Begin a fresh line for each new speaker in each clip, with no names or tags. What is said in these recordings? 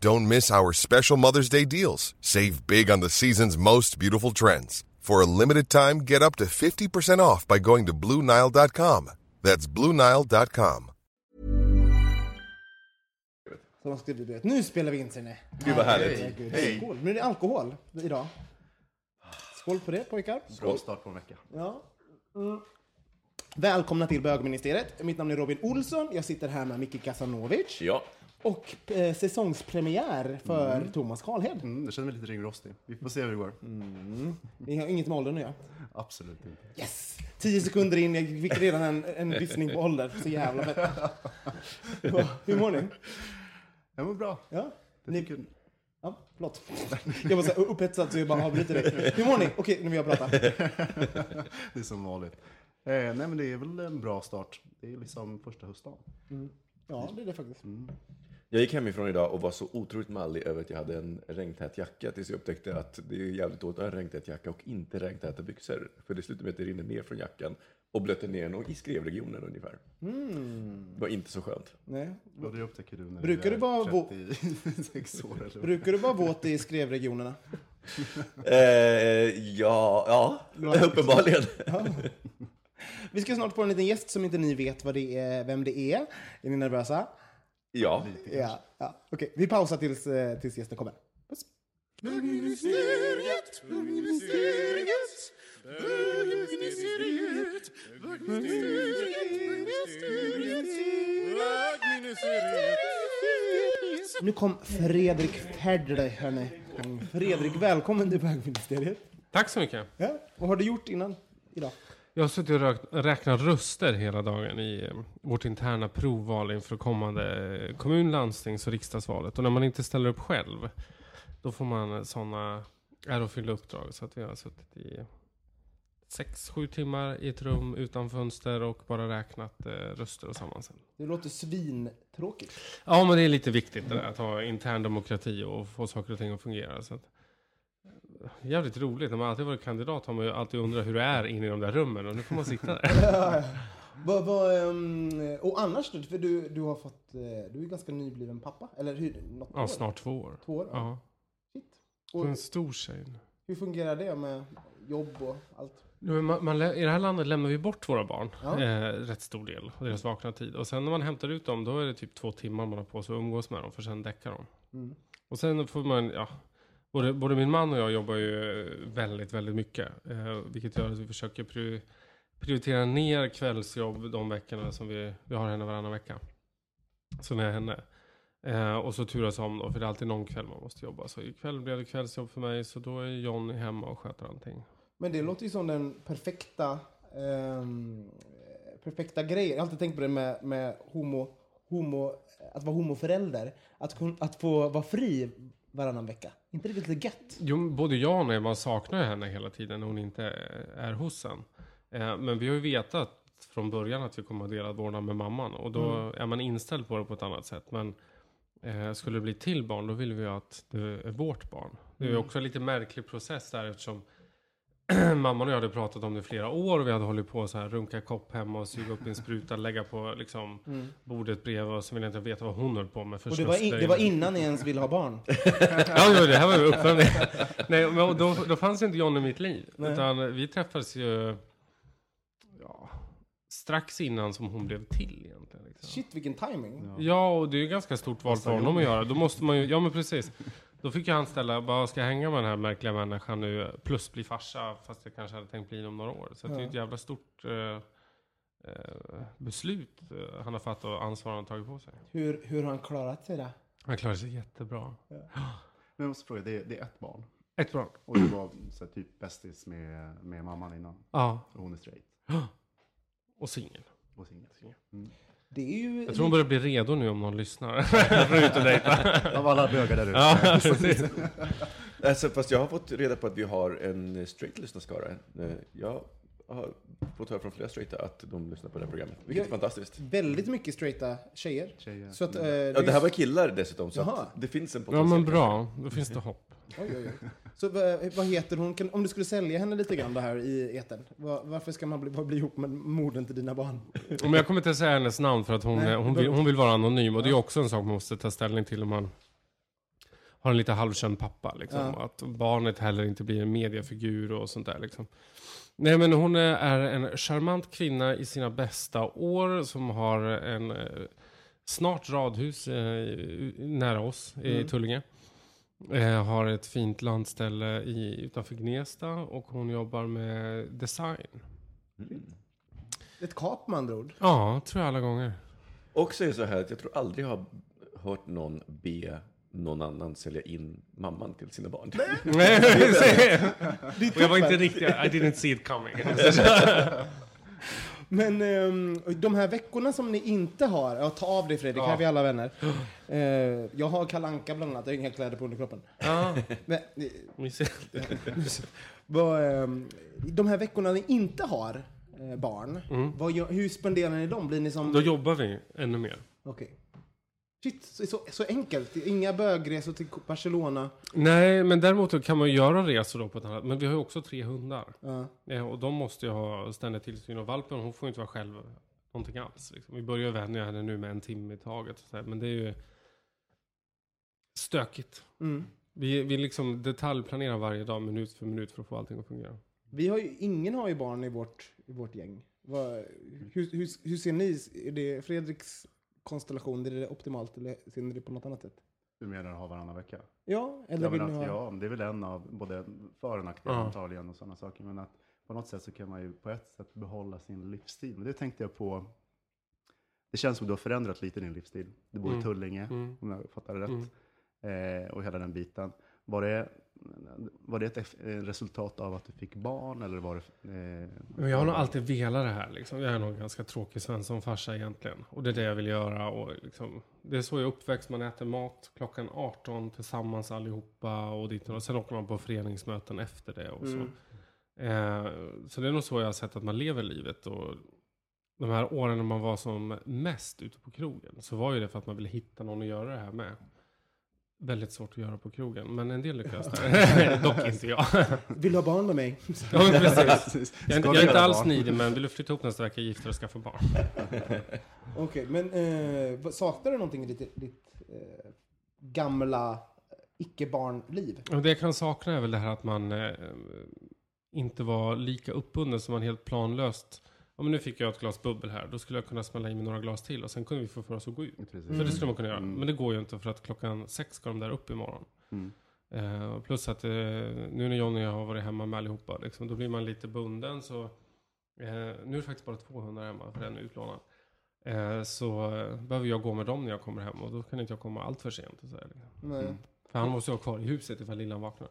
Don't miss our special Mother's Day deals. Save big on the season's most beautiful trends. For a limited time, get up to 50% off by going to BlueNile.com. That's BlueNile.com.
Som har skrivit duett. Nu spelar vi in sig.
Gud vad härligt.
Herregud. Skål. Nu är det alkohol idag. Skål på det pojkar.
Bra start på en vecka.
Ja. Mm. Välkomna till bögministeriet. Mitt namn är Robin Olsson. Jag sitter här med Micke Kasanovic.
Ja.
Och eh, säsongspremiär för
Mm.
Thomas Karlhed.
Mm, jag känner mig lite ringrostig. Vi får se hur det går.
Vi har inget med åldern att göra.
Absolut inte.
Yes! Tio sekunder in, jag fick redan en, en vissning på ålder. Så jävla fett. Va, Hur mår ni?
Jag mår bra.
Ja?
Jag
Ni,
tycker,
ja, förlåt. Jag var så här upphetsad så jag bara avbryter dig. Hur mår ni? Okej, nu vill jag prata.
det är som vanligt. Eh, nej men det är väl en bra start. Det är liksom första höstdagen.
Ja, det är det faktiskt.
Jag gick hemifrån idag och var så otroligt mallig över att jag hade en regntät jacka tills jag upptäckte att det är jävligt dåligt att ha en regntät jacka och inte regntäta byxor. För det slutar med att det rinner ner från jackan och blöter ner nog i skrevregionen ungefär. Det var inte så skönt.
Nej.
Och det upptäcker du när
Brukar
du
du vara vå-
36 år eller?
Brukar du vara våt i skrevregionerna?
Eh, ja, ja, uppenbarligen.
Vi ska snart få en liten gäst som inte ni vet vad det är, vem det är. Är ni nervösa?
Ja.
Ja. ja. Okej, vi pausar tills, eh, tills gästen kommer. Puss. Nu kom Fredrik Ferdle, hörni. Fredrik, välkommen till bögministeriet.
Tack så mycket.
Ja, vad har du gjort innan idag?
Jag har suttit och räknat röster hela dagen i eh, vårt interna provval inför kommande eh, kommun-, landstings och riksdagsvalet. Och när man inte ställer upp själv, då får man sådana ärofyllda uppdrag. Så att vi har suttit i sex, sju timmar i ett rum utan fönster och bara räknat eh, röster och sammansättning.
Det låter svintråkigt.
Ja, men det är lite viktigt det där, att ha intern demokrati och få saker och ting att fungera. Så att, eh, jävligt roligt. När man alltid varit kandidat har man ju alltid undrat hur det är inne i de där rummen och nu får man sitta där.
Vad, vad, ehm, och annars då? För du, du har fått, eh, du är ganska nybliven pappa. Eller hur? Något år?
Ja, snart två år.
Två år?
Ja.
Shit.
Och en stor tjej.
hur fungerar det med jobb och allt?
Man, man, I det här landet lämnar vi bort våra barn,
Ja.
eh, rätt stor del, av deras vakna tid. Och sen när man hämtar ut dem, då är det typ två timmar man har på sig att umgås med dem, för sen däckar de.
Mm.
Och sen får man, ja, både, både min man och jag jobbar ju eh, väldigt, väldigt mycket. Eh, vilket gör att vi försöker pri- prioritera ner kvällsjobb de veckorna som vi, vi har henne varannan vecka. Så när jag är henne. Eh, och så turas om då, för det är alltid någon kväll man måste jobba. Så ikväll blev det kvällsjobb för mig, så då är Johnny hemma och sköter allting.
Men det låter ju som den perfekta, eh, perfekta grejen. Jag har alltid tänkt på det med, med homo, homo, att vara homoförälder. Att, att få vara fri varannan vecka. inte det lite gött?
Jo, både jag och man saknar henne hela tiden när hon inte är hos en. Eh, men vi har ju vetat från början att vi kommer att dela vårdnad med mamman. Och då är man inställd på det på ett annat sätt. Men eh, skulle det bli till barn, då vill vi ju att det är vårt barn. Det är ju också en lite märklig process där eftersom mamman och jag hade pratat om det i flera år. Och vi hade hållit på så här, runka kopp hemma och suga upp en spruta, lägga på liksom, bordet bredvid. Och så vill jag inte veta vad hon höll på med för
Och det var, in, det var innan ni ens ville ha barn.
Ja, jo, det här var ju uppvärmning. Nej, men då, då fanns inte John i mitt liv. Utan vi träffades ju ja, strax innan som hon blev till egentligen. Liksom.
Shit vilken timing.
Ja, och det är ju ganska stort val för honom att göra. Då måste man ju, ja men precis. Då fick jag han ställa, bara ska jag hänga med den här märkliga människan nu, plus bli farsa, fast jag kanske hade tänkt bli inom några år. Så att det är ett jävla stort eh, eh, beslut eh, han har fattat och ansvar han har tagit på sig.
Hur, hur har han klarat sig då?
Han klarar sig jättebra.
Men jag måste fråga, det är, det är ett barn.
Ett bra.
Och du var så här, typ bästis med, med mamman innan.
Ja,
Och hon är straight.
och singel.
Och singel.
Det är ju...
Jag tror hon börjar bli redo nu om någon lyssnar.
Av alla bögar där ute.
Ja, precis.
Alltså, fast jag har fått reda på att vi har en straight lyssnarskara. Eh, Jag har fått höra från flera straighta att de lyssnar på det här programmet. Vilket är fantastiskt.
Väldigt mycket straighta tjejer.
Tjejer.
Så att, eh,
Ja, det här var killar dessutom, så det finns en
Ja
potential.
men bra, då finns det hopp.
Oj, oj, oj. Så vad, vad heter hon? Kan, om du skulle sälja henne lite grann det här i etern. Var, varför ska man bli, bli ihop med modern till dina barn?
Men jag kommer inte säga hennes namn för att hon,
Nej,
hon, vill, hon vill vara anonym. Och det är också en sak man måste ta ställning till om man har en lite halvkänd pappa. Liksom.
Ja.
Att barnet heller inte blir en mediafigur och sånt där. Liksom. Nej men hon är en charmant kvinna i sina bästa år som har en eh, snart radhus eh, i- nära oss i
Mm.
Tullinge. Eh, har ett fint landställe i, utanför Gnesta och hon jobbar med design.
Mm.
Ett kap med andra ord.
Ja, tror jag alla gånger.
Och så är det så här att jag tror aldrig jag har hört någon be någon annan sälja in mamman till sina barn.
Nej, och jag var inte riktigt, I didn't see it coming.
Men ehm, de här veckorna som ni inte har, ja, ta av dig Fredrik,
Ja.
här är vi alla vänner. Eh, jag har kalanka bland annat, jag har inga kläder på underkroppen.
ja,
Men, eh, vad, ehm, de här veckorna ni inte har eh, barn, vad, gör- hur spenderar ni dem? Blir ni som...
Då jobbar vi ännu mer.
Okej. Shit, så, så, enkelt. Inga bögresor till Barcelona.
Nej, men däremot kan man göra resor då på ett annat Men vi har ju också tre hundar.
Ja.
Ja, och de måste ju ha ständig tillsyn. Och valpen, hon får ju inte vara själv någonting alls. Liksom. Vi börjar vänja henne nu med en timme i taget. men det är ju stökigt.
Mm.
Vi, vi liksom detaljplanerar varje dag, minut för minut, för att få allting att fungera.
Vi har ju, ingen har ju barn i vårt, i vårt gäng. Vad, hur, hur, hur ser ni? Är det Fredriks konstellation, är det optimalt eller ser ni det på något annat sätt?
Du menar att ha varannan vecka?
Ja, eller
Ja,
vill ni
att,
ha...
ja, det är väl en av både för och nackdelar antagligen och sådana saker. Men att på något sätt så kan man ju på ett sätt behålla sin livsstil. Men det tänkte jag på. Det känns som att du har förändrat lite din livsstil. Du bor
Mm.
i Tullinge,
Mm.
om jag fattar det rätt.
Mm.
Eh, och hela den biten. Var det, var det ett eh, resultat av att du fick barn eller var det... Eh,
Men jag har nog alltid velat det här. Liksom. Jag är nog ganska tråkig Svensson-farsa egentligen. Och det är det jag vill göra. Och liksom, det är så jag uppväxt. Man äter mat klockan 18 tillsammans allihopa. Och, dit och sen åker man på föreningsmöten efter det. Och så.
Mm.
Eh, så det är nog så jag har sett att man lever livet. Och de här åren när man var som mest ute på krogen. Så var ju det för att man ville hitta någon att göra det här med. Väldigt svårt att göra på krogen. Men en del lyckas. Dock inte jag.
Vill du ha barn med mig?
Ja, men precis. Jag är, inte-
Ska
jag är inte alls
barn?
snidig, men vill du flytta ihop nästa vecka, gifta dig och skaffa barn?
Okej, men eh, saknar du någonting i ditt, ditt eh, gamla icke-barnliv?
Och det jag kan sakna är väl det här att man eh, inte var lika uppbunden som man helt planlöst. Men nu fick jag ett glas bubbel här, då skulle jag kunna smälla i mig några glas till och sen kunde vi få för oss att gå ut.
Precis.
För det skulle man kunna göra.
Mm.
Men det går ju inte för att klockan sex ska de där upp imorgon.
Mm.
Eh, plus att eh, nu när Johnny har varit hemma med allihopa, liksom, då blir man lite bunden. Så, eh, nu är det faktiskt bara 200 hemma, för den är utlånad. Så eh, behöver jag gå med dem när jag kommer hem och då kan inte jag komma allt för sent. Och så här, liksom.
Nej.
För han måste ju vara kvar i huset ifall lillan vaknar.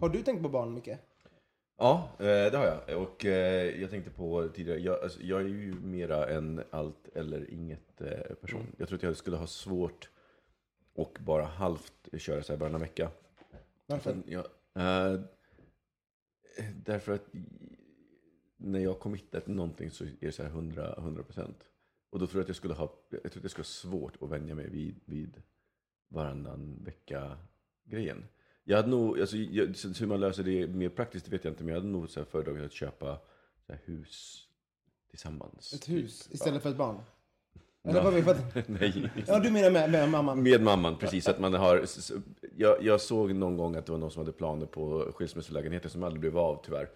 Har du tänkt på barn mycket?
Ja, eh, det har jag. Och eh, jag tänkte på tidigare, jag, alltså, jag är ju mera en allt eller inget eh, person.
Mm.
Jag tror att jag skulle ha svårt och bara halvt köra så här varannan vecka.
Varför?
Jag, eh, därför att när jag committar till någonting så är det så här 100, 100 procent. Och då tror jag att jag skulle ha, jag tror att jag skulle ha svårt att vänja mig vid, vid varannan vecka-grejen. Jag hade nog, alltså, jag, hur man löser det mer praktiskt det vet jag inte, men jag hade nog så här föredragit att köpa så här hus tillsammans.
Ett hus
Typ.
istället
Ja.
för ett barn? Eller vad vi för att...
Nej.
Ja, du menar med, med mamman?
Med mamman, precis. Att man har, jag, jag såg någon gång att det var någon som hade planer på skilsmässolägenheter som aldrig blev av tyvärr.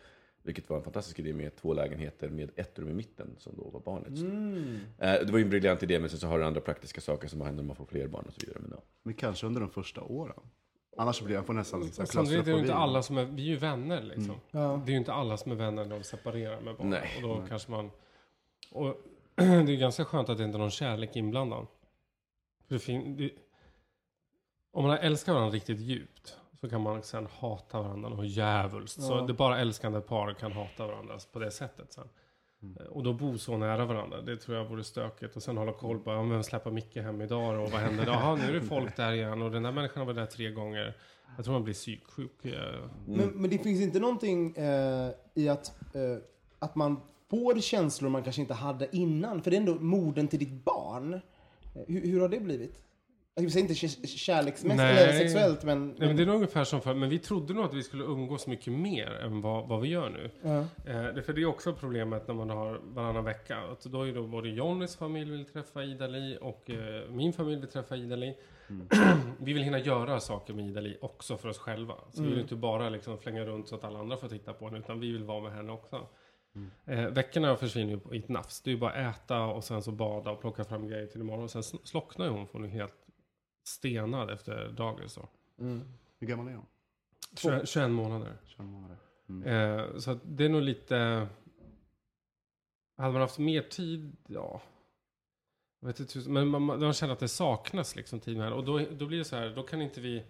Vilket var en fantastisk idé med två lägenheter med ett rum i mitten som då var barnets.
Mm.
Eh, Det var ju en briljant idé, men sen så har du andra praktiska saker som händer när man får fler barn och så vidare. Men ja.
Men kanske under de första åren. Annars blir jag får nästan så här
Samtidigt är det ju inte alla som är, vi är ju vänner liksom.
Ja.
Det är ju inte alla som är vänner när de separerar med barn.
Nej.
och då kanske man... Och det är ganska skönt att det inte är någon kärlek inblandad. För det fin, det, om man älskar varandra riktigt djupt så kan man sen hata varandra och djävulskt. Så
Ja.
det är bara älskande par kan hata varandra på det sättet sen. Och då bo så nära varandra, det tror jag vore stökigt. Och sen hålla koll på, ja, vem släpper Micke hem idag och vad händer? Jaha, nu är det folk där igen och den där människan var där tre gånger. Jag tror man blir psyksjuk. eh,
Men, men det finns inte någonting eh, i att, eh, att man får känslor man kanske inte hade innan. För det är ändå morden till ditt barn. Eh, Hur, hur har det blivit? Jag säger inte kärleksmässigt eller sexuellt, men...
Nej, men det är nog ungefär som förr, men vi trodde nog att vi skulle umgås mycket mer än vad, vad vi gör nu.
Ja.
Eh, det, för det är också problemet när man har varannan vecka. Att då är då både Johnnys familj vill träffa Ida-Li och eh, min familj vill träffa Ida-Li. vi vill hinna göra saker med Ida-Li också för oss själva. Så vi vill inte bara liksom flänga runt så att alla andra får titta på henne, utan vi vill vara med henne också. Eh, veckorna försvinner ju i ett nafs. Det är ju bara äta och sen så bada och plocka fram grejer till imorgon. Och sen sl- slocknar ju hon hon är helt stenad efter dagis. då.
Hur gammal är hon?
21, 21 månader.
21 månader.
Eh, så det är nog lite... Hade man haft mer tid, ja. Jag vet inte, men man, man känner att det saknas liksom tid med henne. Och då, då blir det så här, då kan inte vi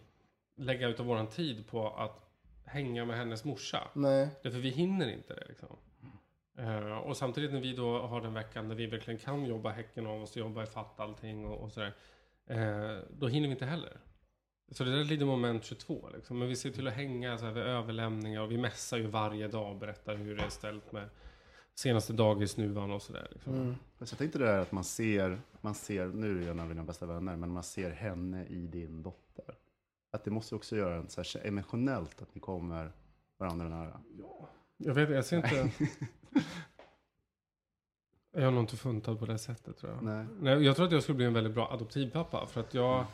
lägga ut av våran tid på att hänga med hennes morsa.
Nej.
Därför vi hinner inte det liksom. Eh, och samtidigt när vi då har den veckan där vi verkligen kan jobba häcken av oss, jobba ifatt allting och, och sådär. Eh, då hinner vi inte heller. Så det där är lite moment 22 liksom. Men vi ser till att hänga så här vid överlämningar och vi mässar ju varje dag och berättar hur det är ställt med senaste dagisnuvan och sådär. Liksom.
Fast jag tänkte det där att man ser, man ser, nu är jag en av dina bästa vänner, men man ser henne i din dotter. Att det måste också göra en så här emotionellt att ni kommer varandra nära.
Jag vet jag ser inte... jag har nog inte funtad på det sättet tror jag.
Nej.
Nej, jag tror att jag skulle bli en väldigt bra adoptivpappa. För att jag,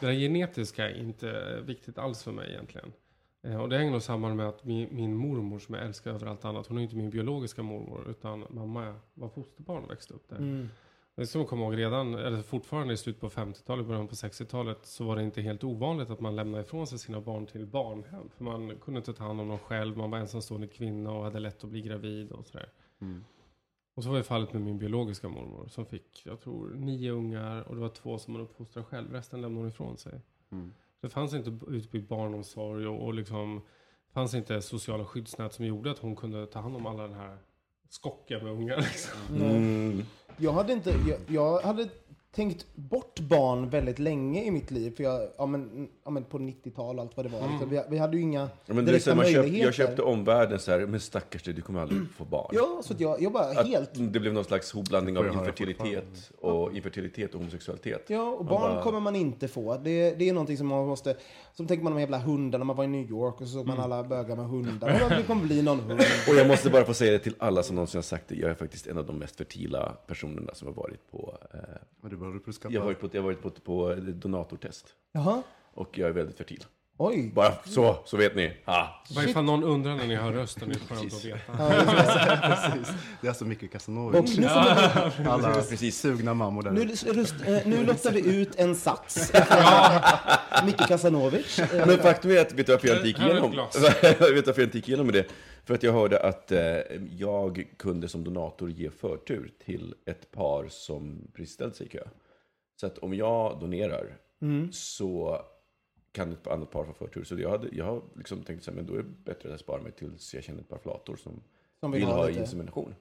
det där genetiska är inte viktigt alls för mig egentligen. Eh, och det hänger nog samman med att min, min mormor som jag älskar över allt annat, hon är inte min biologiska mormor, utan mamma var fosterbarn och växte upp där.
Mm.
Det ska man komma ihåg redan, eller fortfarande i slutet på 50-talet, början på 60-talet, så var det inte helt ovanligt att man lämnade ifrån sig sina barn till barnhem. För man kunde inte ta hand om dem själv, man var ensamstående kvinna och hade lätt att bli gravid och sådär.
Mm.
Och så var det fallet med min biologiska mormor som fick, jag tror, nio ungar och det var två som hon uppfostrade själv. Resten lämnade hon ifrån sig.
Mm.
Det fanns inte utbyggd barnomsorg och, och liksom fanns inte sociala skyddsnät som gjorde att hon kunde ta hand om alla den här skocken med ungar. Liksom.
Mm.
Jag hade inte, jag, jag hade tänkt bort barn väldigt länge i mitt liv. För jag, ja men, ja, men på 90-tal allt vad det var. Liksom, vi, vi hade ju inga
Ja, men det är
direkta
man köpt,
möjligheter.
jag köpte omvärlden så här, men stackars dig, du kommer aldrig få barn.
Ja, så att jag, jag bara
Att
helt...
det blev någon slags hopblandning av infertilitet och, infertilitet och homosexualitet.
Ja, och barn
bara-
kommer man inte få. Det, det är någonting som man måste... Som tänker man de jävla hundarna, man var i New York och så såg man
Mm.
alla bögar med hundar. Ja, Det kommer bli någon hund.
Och jag måste bara få säga det till alla som någonsin har sagt det. Jag är faktiskt en av de mest fertila personerna som har varit på... Eh,
Men du
jag har varit på, jag har varit på, på donatortest.
Jaha,
Och jag är väldigt fertil.
oj.
Bara så, så vet ni. Ah.
Vad ifall någon undrar när ni hör rösten, det är skönt att veta.
Precis. Det är alltså Micke
vi,
Alla
Precis.
sugna mammor där
nu, röst, eh, nu lottar vi ut en sats. Micke Kasanovic. Eh,
Men faktum är att, vet du varför jag inte gick
har
igenom? vet du varför jag inte gick igenom med det? För att jag hörde att eh, jag kunde som donator ge förtur till ett par som precis ställt sig i kö. Så att om jag donerar så kan ett annat par få förtur. Så jag, hade, jag har liksom tänkt så här, men då är det bättre att jag sparar mig tills jag känner ett par flator som,
Som
vill, ha
lite.
insemination.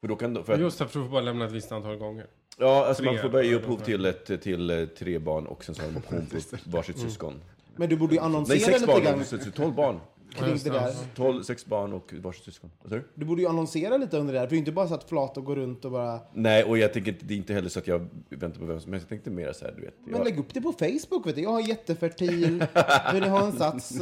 För då kan, då- för att,
Just det, för du får bara lämna ett visst antal gånger.
ja, alltså man
tre,
får börja ge upphov till, ett, till eh, tre barn och sen så har de option på varsitt syskon.
Men du borde ju
Nej,
annonsera
sex
lite
barn,
grann
så- så tolv barn.
Kring det där.
12, sex barn och varsitt syskon. Du?
Borde ju annonsera lite under det där. För det är inte bara så att flat och går runt och bara...
Nej, och jag tänker inte, det är inte heller så att jag väntar på vem som helst. Jag tänkte mer så här, du vet.
Men
Jag,
lägg upp det på Facebook, vet du. Jag har jättefertil. Vill ni ha en sats?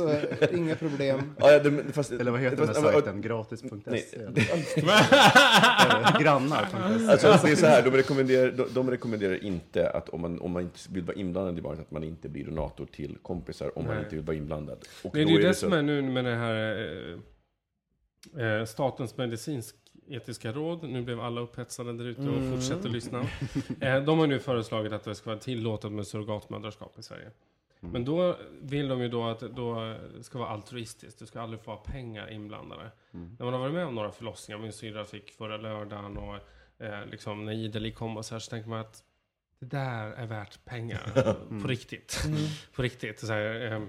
Inga problem.
ja, ja, det, fast,
Eller vad heter den
fast-
här
ja,
sajten? Gratis.se? Eller Grannar.se?
Alltså, det är så här, de rekommenderar, de, de rekommenderar inte att om man, om man inte vill vara inblandad i barnet, att man inte blir donator till kompisar om man
Nej.
inte vill vara inblandad. Och
Nej,
då
det är ju det
så
som är nu med det här eh, eh, Statens medicinsk-etiska råd. Nu blev alla upphetsade där ute och fortsätter lyssna. Eh, de har nu föreslagit att det ska vara tillåtet med surrogatmödraskap i Sverige. Men då vill de ju då att då det ska vara altruistiskt. Det ska aldrig få vara pengar inblandade. När man har varit med om några förlossningar, min syrra fick förra lördagen och eh, liksom när Ideli kom och så här, så tänker man att det där är värt pengar. På riktigt. På riktigt. Så här, eh,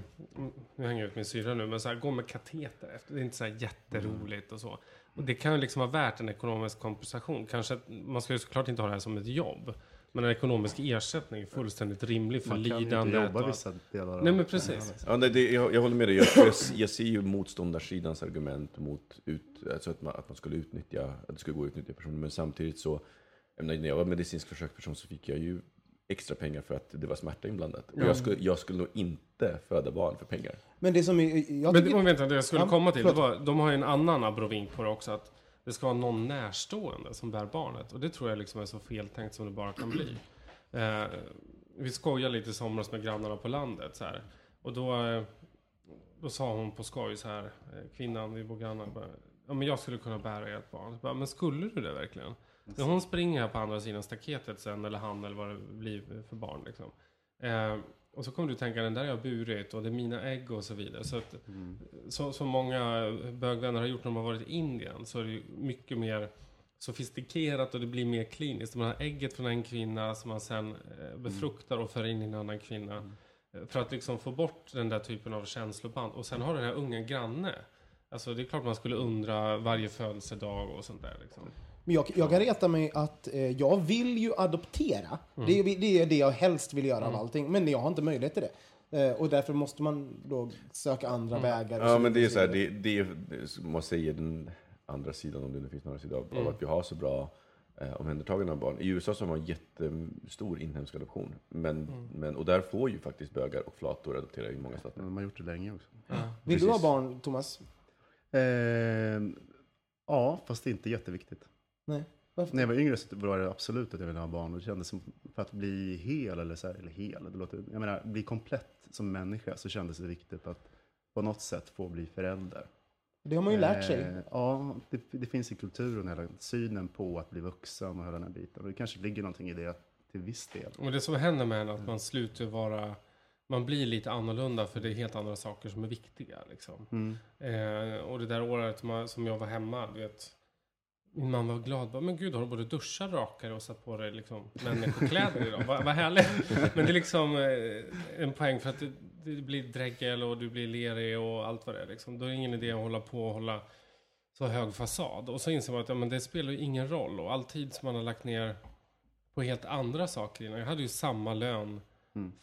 nu hänger jag ut min syrra nu, men så här, gå med kateter efter. Det är inte så här jätteroligt och så. Och det kan ju liksom vara värt en ekonomisk kompensation. Kanske, att- man ska ju såklart inte ha det här som ett jobb. Men en ekonomisk ersättning är fullständigt rimlig för
Man kan ju inte
lidandet.
jobba vissa delar
Nej, men precis.
Ja, nej, det, jag, jag håller med dig. Jag, jag, jag ser ju motståndarsidans argument mot ut, alltså att, man, att man skulle utnyttja, att det skulle gå att utnyttja personer. Men samtidigt så, när jag var medicinsk försöksperson så fick jag ju extra pengar för att det var smärta inblandat. Och jag, skulle, jag skulle nog inte föda barn för pengar.
Men det som är, jag
Men
tycker,
det, vänta, det jag skulle komma till, det var, de har ju en annan abrovink på det också. Att det ska vara någon närstående som bär barnet. Och det tror jag liksom är så feltänkt som det bara kan bli. Eh, vi skojade lite i somras med grannarna på landet så här. Och då, eh, då sa hon på skoj så här, eh, kvinnan, vi bor grannar, bara, ja men jag skulle kunna bära ert barn. Bara, men skulle du det verkligen? När hon springer här på andra sidan staketet sen, eller han eller vad det blir för barn liksom. Eh, och så kommer du tänka, den där har jag burit och det är mina ägg och så vidare. Så att, så, som många bögvänner har gjort när de har varit i Indien så är det mycket mer sofistikerat och det blir mer kliniskt. Man har ägget från en kvinna som man sen eh, befruktar och för in i en annan kvinna. Eh, För att liksom få bort den där typen av känsloband. Och sen har du den här unga granne. Alltså det är klart man skulle undra varje födelsedag och sånt där liksom.
Men jag, jag kan reta mig att eh, jag vill ju adoptera.
Mm.
Det, är, det är det jag helst vill göra av allting. Men jag har inte möjlighet till det. Eh, och därför måste man då söka andra
Mm.
vägar.
Ja, men det är så här, det, det är, man säger den andra sidan, om det nu finns några sidor, av
Mm.
att vi har så bra eh, omhändertagande av barn. I USA så har man jättestor inhemsk adoption. Men,
Mm.
men, och där får ju faktiskt bögar och flator adoptera i många stater.
De har gjort det länge också.
Vill du ha
precis.
barn, Thomas?
Eh, ja, fast det är inte jätteviktigt.
Nej. Varför?
När jag var yngre så var det absolut att jag ville ha barn. Och det kändes som, för att bli hel, eller, så här, eller hel, det låter, jag menar, bli komplett som människa så kändes det viktigt att på något sätt få bli förälder.
Det har man ju lärt sig.
Eh, ja, det, det finns i kulturen, hela synen på att bli vuxen och hela den här biten. Och det kanske ligger någonting i det till viss del.
Och det som händer med en att man slutar vara... Man blir lite annorlunda för det är helt andra saker som är viktiga. Liksom. Eh, och det där året man, som jag var hemma, du vet. Min mamma var glad. Bara, men gud, har du både duschat, rakare och satt på dig liksom, människokläder idag? Vad vad härligt. Men det är liksom eh, en poäng för att det, det blir dregel och du blir lerig och allt vad det är. Liksom. Då är det ingen idé att hålla på och hålla så hög fasad. Och så inser man att ja, men det spelar ju ingen roll. Och all tid som man har lagt ner på helt andra saker innan. Jag hade ju samma lön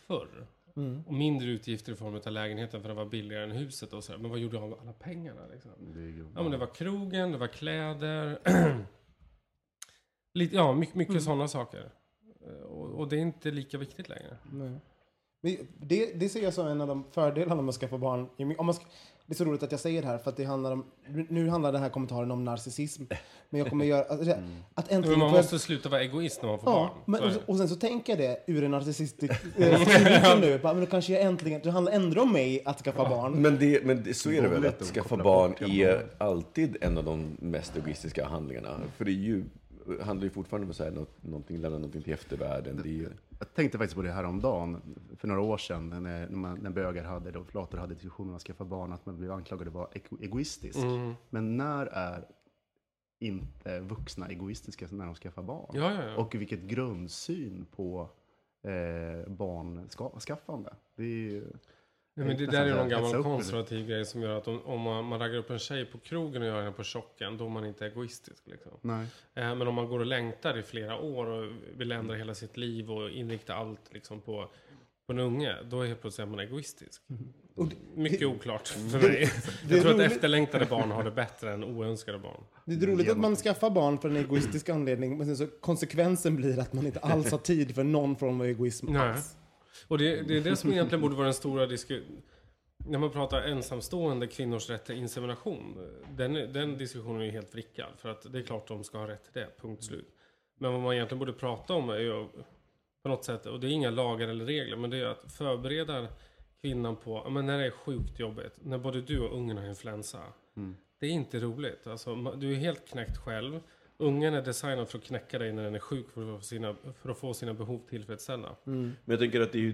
förr. Och mindre utgifter i form av lägenheten för det var billigare än huset och sådär. Men vad gjorde jag av alla pengarna liksom?
Det
Ja men det var krogen, det var kläder. Lite, ja, mycket, mycket sådana saker. Eh, Och, och det är inte lika viktigt längre.
Nej. Det, det ser jag som en av de fördelarna med att skaffa barn. Om man ska, det är så roligt att jag säger det här, för att det handlar om, nu handlar den här kommentaren om narcissism. Men jag kommer göra, alltså, att äntligen
Men man
jag-
måste sluta vara egoist när man får
Ja,
barn.
men, och, sen så tänker jag det ur en narcissistisk eh, synvinkel nu. Bara, Men då kanske jag äntligen, det handlar ändå om mig att skaffa barn.
Men, det, men det, så är det väl, att skaffa barn är alltid en av de mest egoistiska handlingarna. För det är ju, handlar ju fortfarande om att säga något, någonting, lämna någonting till eftervärlden. Det är ju,
Jag tänkte faktiskt på det här om dagen för några år sedan, när, när, man, när bögar hade, och flator hade diskussioner om att skaffa barn, att man blev anklagad för att vara ego- egoistisk.
Mm.
Men när är inte vuxna egoistiska när de skaffar barn?
Ja, ja, ja.
Och vilket grundsyn på eh, barnskaffande. Det är ju...
Nej, men det där är någon gammal
det.
konservativ grej som gör att om, om man, man raggar upp en tjej på krogen och gör henne på chocken, då är man inte egoistisk. Liksom.
Nej.
Eh, Men om man går och längtar i flera år och vill ändra hela sitt liv och inrikta allt liksom på, på en unge, då är helt plötsligt man egoistisk.
Och det,
Mycket oklart för mig.
det är
Jag tror att efterlängtade barn har det bättre än oönskade barn.
det är roligt att man skaffar barn för en egoistisk anledning, men sen så konsekvensen blir att man inte alls har tid för någon form av egoism
Nej. Och det, det är det som egentligen borde vara den stora diskussionen. När man pratar ensamstående kvinnors rätt till insemination. Den, den diskussionen är ju helt vrickad. För att det är klart de ska ha rätt till det, punkt slut. Men vad man egentligen borde prata om är ju på något sätt, och det är inga lagar eller regler, men det är att förbereda kvinnan på, men när det är sjukt jobbigt, när både du och ungen har influensa. Det är inte roligt. Alltså, du är helt knäckt själv. Ungen är designad för att knäcka dig när den är sjuk för att få sina, för att få sina behov tillfredsställda.
Men jag tänker att det är, ju,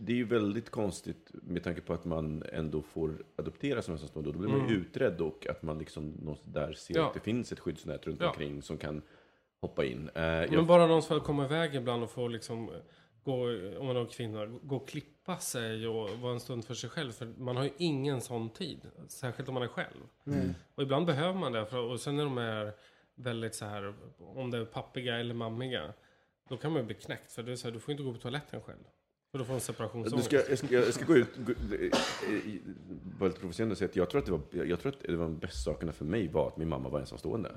det är ju väldigt konstigt med tanke på att man ändå får adoptera som ensamstående. Då blir man ju utredd och att man liksom där ser
Ja.
att det finns ett skyddsnät runt
Ja.
omkring som kan hoppa in. Eh, jag,
Men bara någon som får komma iväg ibland och få liksom gå, om man har kvinna, gå och klippa sig och vara en stund för sig själv. För man har ju ingen sån tid. Särskilt om man är själv. Och ibland behöver man det. För, och sen när de är väldigt så här, om det är pappiga eller mammiga. Då kan man ju bli knäckt. För det är så här, du får inte gå på toaletten själv. För då får du en
Du
separationsångest.
ska, jag, ska, jag ska gå ut, gå, eh, vara lite provocerande och säga att jag tror att, det var, jag tror att det var de bästa sakerna för mig var att min mamma var ensamstående.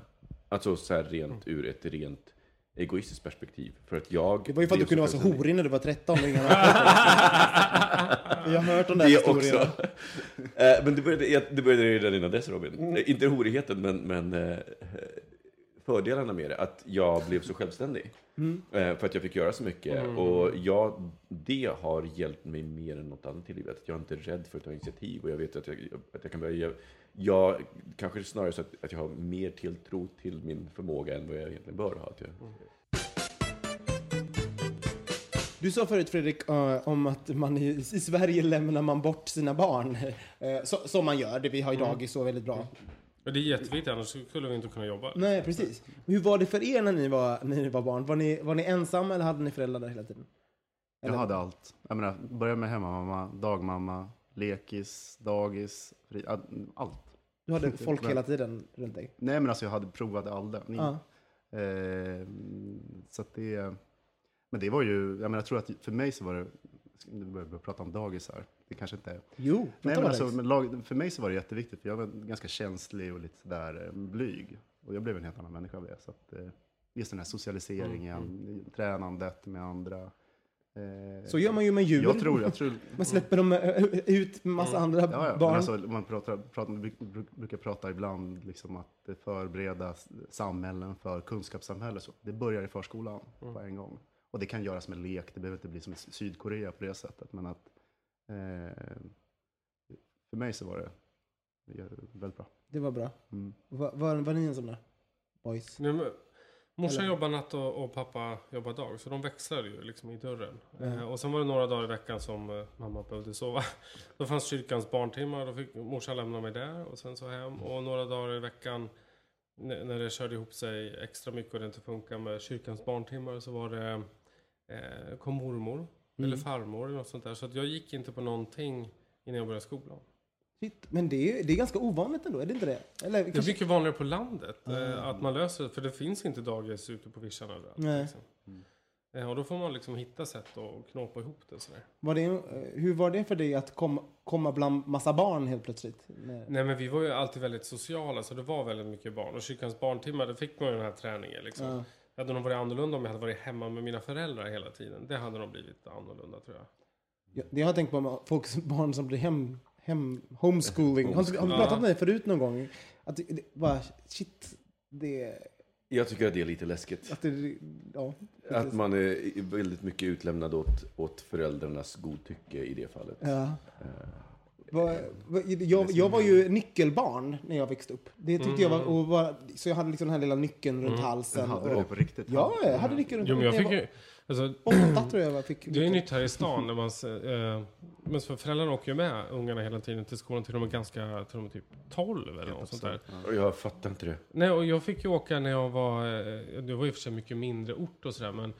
Alltså så här rent ur ett rent egoistiskt perspektiv. För att jag...
Det var ju för att du kunde vara så horig när du var 13 och ingen Jag har hört de där
Det också. Eh, men det började, det började redan innan dess Robin. Eh, Inte horigheten, men, men eh, fördelarna med det. Att jag blev så självständig. Eh, för att jag fick göra så mycket. Och jag, det har hjälpt mig mer än något annat i livet. Att jag inte är rädd för att ta initiativ. Och jag vet att jag, att jag kan börja... Jag, jag kanske snarare så att, att jag har mer tilltro till min förmåga än vad jag egentligen bör ha. Att jag,
Du sa förut Fredrik eh, om att man i, i Sverige lämnar man bort sina barn. Eh, så, som man gör, det vi har i dagis så väldigt bra.
Men det är jätteviktigt, annars skulle vi inte kunna jobba.
Nej, precis. Hur var det för er när ni var, när ni var barn? Var ni, var ni ensamma eller hade ni föräldrar där hela tiden?
Jag
Eller-
hade allt. Jag menar, börja med hemmamamma, dagmamma, lekis, dagis, fri, allt.
Du hade folk hela tiden runt dig?
Nej men alltså jag hade provat alla. Ni.
Ja.
Eh, så att det, men det var ju, jag menar jag tror att för mig så var det, nu börjar vi prata om dagis här, det kanske inte är.
Jo,
Nej, men alltså, men lag, för mig så var det jätteviktigt, för jag var ganska känslig och lite sådär eh, blyg. Och jag blev en helt annan människa av det. Så att, eh, just den här socialiseringen, tränandet med andra. Eh,
Så gör man ju med djur.
Jag tror, jag tror
Man släpper dem ut med massa andra
Ja, ja.
Barn.
alltså, man pratar, pratar, bruk- bruk- brukar prata ibland liksom att förbereda samhällen för kunskapssamhälle. Så det börjar i förskolan
Mm.
på en gång. Och det kan göras med lek, det behöver inte bli som i Sydkorea på det sättet. Men att för mig så var det väldigt bra.
Det var bra.
Mm.
Var, var, var ni en sån där? Boys?
Nej, men, morsan
Eller-
jobbar natt och, och pappa jobbar dag, så de växlade ju liksom i dörren.
Mm.
Eh, och sen var det några dagar i veckan som eh, mamma behövde sova. Då fanns kyrkans barntimmar, då fick morsan lämna mig där och sen så hem. Och några dagar i veckan när, när det körde ihop sig extra mycket och det inte funkar med kyrkans barntimmar så var det eh, kom mormor eller farmor eller något sånt där. Så att jag gick inte på någonting innan jag började skolan.
Shit. Men det är, det är ganska ovanligt ändå, är det inte det? Eller,
Det är mycket vanligare på landet eh, att man löser det, för det finns inte dagis ute på vischan överallt.
Nej.
Liksom. Eh, och då får man liksom hitta sätt att knåpa ihop det sådär.
var det, eh, hur var det för dig att kom, komma bland massa barn helt plötsligt? Nej.
Nej men vi var ju alltid väldigt sociala så det var väldigt mycket barn. Och kyrkans barntimmar, det fick man ju den här träningen liksom.
Ja.
Det hade nog varit annorlunda om jag hade varit hemma med mina föräldrar hela tiden. Det hade nog blivit annorlunda tror jag.
Jag, det har jag tänkt på med folk, som- barn som blir hem, hem homeschooling. Har, har du pratat med mig förut någon gång? Att det, det, bara, shit, det,
jag tycker att det är lite läskigt.
att det, ja.
Att man är väldigt mycket utlämnad åt, åt föräldrarnas godtycke i det fallet.
Ja. Va, jag, jag var ju nyckelbarn när jag växte upp. Det tyckte jag var, och var, så jag hade liksom den här lilla nyckeln runt halsen.
Hade du det på riktigt?
ja, jag hade nyckeln runt
Jo men jag fick. Alltså,
Åtta tror jag fick.
det är nytt här i stan när man... Eh, men för föräldrarna åker ju med ungarna hela tiden till skolan till de är ganska... Till de är typ 12 eller något sånt där.
Och jag fattar inte det.
Nej, och jag fick ju åka när jag var, eh, det var ju för sig mycket mindre ort och sådär, men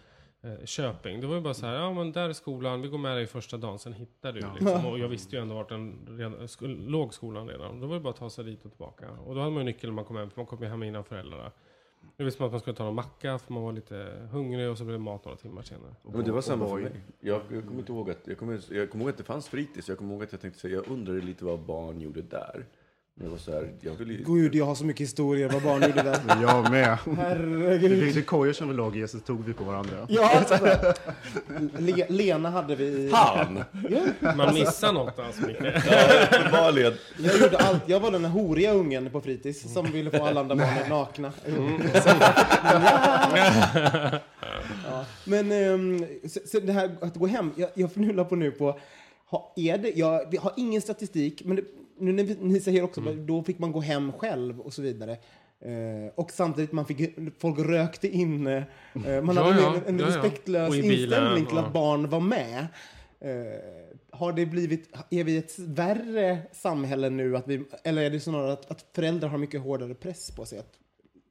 eh, Köping, det var ju bara så här, ja men där är skolan, vi går med dig första dagen, sen hittar du liksom. Och jag visste ju ändå vart den redan, sk- låg skolan redan. Då var det bara att ta sig dit och tillbaka. Och då hade man ju nyckeln när man kom hem, för man kom ju hem innan föräldrarna. Det visste man att man skulle ta någon macka, för man var lite hungrig, och så blev det mat några timmar senare.
Men det var samma för mig. Jag, jag kommer inte ihåg att, jag kommer, jag kommer ihåg att det fanns fritids. Jag kommer ihåg att jag tänkte säga, jag undrade lite vad barn gjorde där. Jag var så här, jag ville ju...
Gud, jag har så mycket historier vad barn gjorde där.
Jag med. Vi
Herregud.
byggde kojor som vi låg i, så tog vi på varandra.
Ja, alltså. Le, Lena hade vi i...
Han!
Ja,
Man missar något alltså, Micke.
Uppenbarligen.
jag, gjorde allt. jag var den här horiga ungen på fritids som ville få alla andra barnen nakna. ja. Men ehm, så, så det här att gå hem, jag, jag funderar på nu på, ha, är det, jag vi har ingen statistik, men det, nu när vi- ni säger också, då fick man gå hem själv och så vidare. Eh, och samtidigt man fick, folk rökte in, eh, man
Ja,
hade
ja,
en, en
ja,
respektlös inställning till
ja.
att barn var med. Eh, har det blivit, är vi ett värre samhälle nu, att vi, eller är det snarare att, att föräldrar har mycket hårdare press på sig att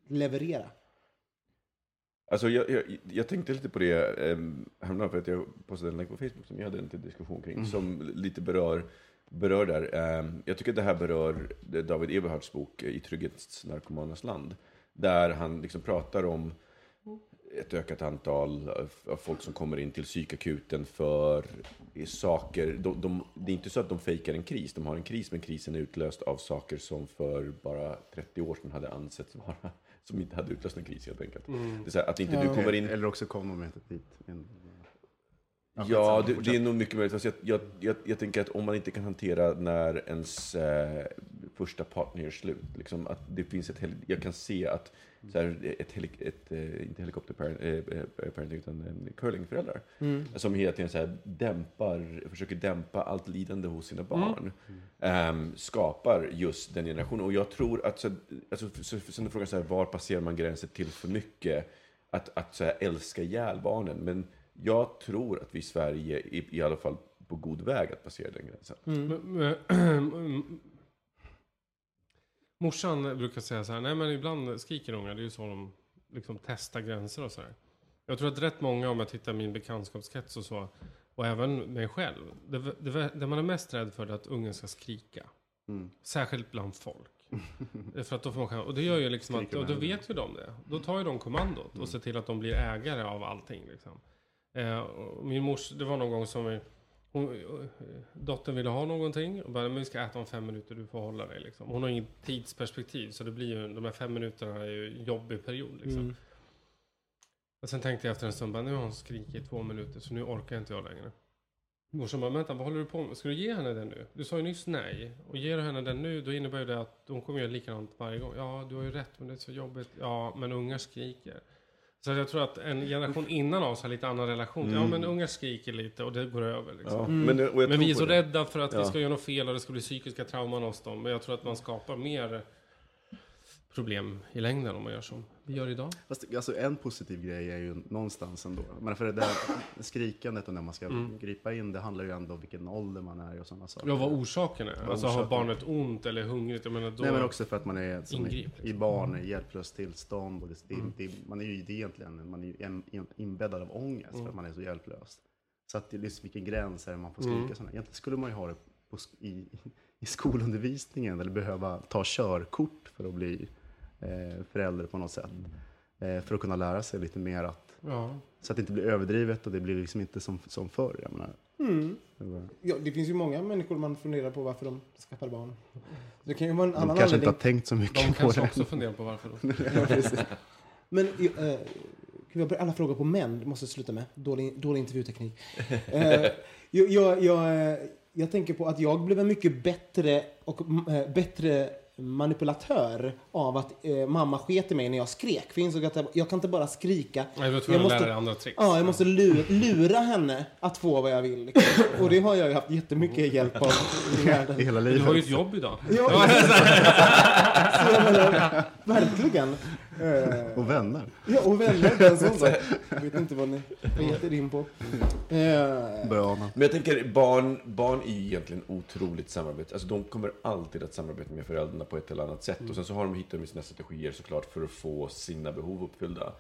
leverera?
Alltså jag, jag, jag tänkte lite på det um, häromdagen för att jag postade en länk på Facebook som jag hade en diskussion kring som lite berör, berör där. Ehm, jag tycker att det här berör David Eberhards bok I trygghetsnarkomanernas land. Där han liksom pratar om ett ökat antal av folk som kommer in till psykakuten för saker. De, de, det är inte så att de fejkar en kris. De har en kris, men krisen är utlöst av saker som för bara 30 år sedan hade ansetts vara som inte hade utlöst en kris helt enkelt. Det är så här, att inte du kommer in...
Eller också kom de inte dit.
Ja, det, det är nog mycket möjligt. Jag, jag, jag, jag tänker att om man inte kan hantera när ens eh, första partner gör slut, liksom, att det finns ett... hel- Jag kan se att så här, ett, helik, ett eh, inte helikopterparent, eh, eh, utan en curlingföräldrar, som hela tiden så här, dämpar, försöker dämpa allt lidande hos sina barn, ehm, skapar just den generationen. Och jag tror att, så, alltså, så, så, sen är frågan så här, var passerar man gränsen till för mycket? Att, att så här, älska ihjäl barnen. Men jag tror att vi i Sverige är i alla fall på god väg att passera den gränsen.
Men- Morsan brukar säga så här, nej men ibland skriker ungar, det är ju så de liksom testar gränser och så här. Jag tror att rätt många, om jag tittar min bekantskapskrets och så, och även mig själv, det, det, det man är mest rädd för är att ungen ska skrika. Särskilt bland folk. för att då får man, och det gör ju liksom att, och då vet ju de det. Då tar ju de kommandot och ser till att de blir ägare av allting. Liksom. Eh, min mors, det var någon gång som vi, hon, eh, dottern ville ha någonting och bara, men vi ska äta om fem minuter, du får hålla dig. Liksom. Hon har inget tidsperspektiv, så det blir ju, de här fem minuterna är ju en jobbig period. Liksom. Och sen tänkte jag efter en stund, bara, nu har hon skrikit i två minuter, så nu orkar inte jag längre. Morsan bara, vänta, vad håller du på med? Ska du ge henne den nu? Du sa ju nyss nej. Och ger du henne den nu, då innebär ju det att hon kommer göra likadant varje gång. Ja, du har ju rätt, men det är så jobbigt. Ja, men ungar skriker. Så jag tror att en generation innan oss har lite annan relation. Ja, men ungar skriker lite och det går över. Liksom.
Ja, men, och jag
Men vi är så
det.
rädda för att vi
Ja.
ska göra något fel och det ska bli psykiska trauman hos dem. Men jag tror att man skapar mer problem i längden om man gör som vi gör idag.
Fast alltså, en positiv grej är ju någonstans ändå. Men för det där skrikandet och när man ska
Mm.
gripa in, det handlar ju ändå om vilken ålder man är och sådana saker.
Ja, vad orsaken är. Alltså har
orsaken
barnet ont eller hungrigt? Jag menar då...
Nej men också för att man är som i,
Ingrip, liksom.
i barn i hjälplöst tillstånd. Och det, det,
Mm.
det, man är ju det egentligen man är ju in, in, inbäddad av ångest
Mm.
för att man är så hjälplös. Så att det är liksom vilken gräns är det man får skrika
Mm.
sådana. Egentligen skulle man ju ha det på, i, i skolundervisningen eller behöva ta körkort för att bli förälder på något sätt. Eh, för att kunna lära sig lite mer att,
Ja.
så att det inte blir överdrivet och det blir liksom inte som, som förr. Jag menar. Det var-
Ja, det finns ju många människor man funderar på varför de skaffar barn. Det kan ju vara en
De
annan
kanske inte
anledning.
har tänkt så mycket
De
på
kanske
det.
också funderar på varför.
Ja. Men eh, jag börjar alla frågor på män. Det måste jag sluta med. Dålig, dålig intervjuteknik. Eh, jag, jag, jag, eh, jag tänker på att jag blev en mycket bättre och eh, bättre manipulatör av att eh, mamma sket i mig när jag skrek. För jag insåg att jag, jag kan inte bara skrika.
Nej, du
Jag
jag
måste-
lära dig andra tricks.
Ja, jag måste lura, lura henne att få vad jag vill. Liksom. Och det har jag ju haft jättemycket hjälp av i världen.
Hela
Du
livet.
har ju ett jobb idag.
Ja, så menar, verkligen. Eh,
Och vänner.
Ja, och vänner. Den sån sak. Jag vet inte vad ni har gett er in på. Eh,
Börjar ana.
Men jag tänker, barn, barn är ju egentligen otroligt samarbete. Alltså de kommer alltid att samarbeta med föräldrarna på ett eller annat sätt. Och sen så har de hittat med sina strategier såklart för att få sina behov uppfyllda.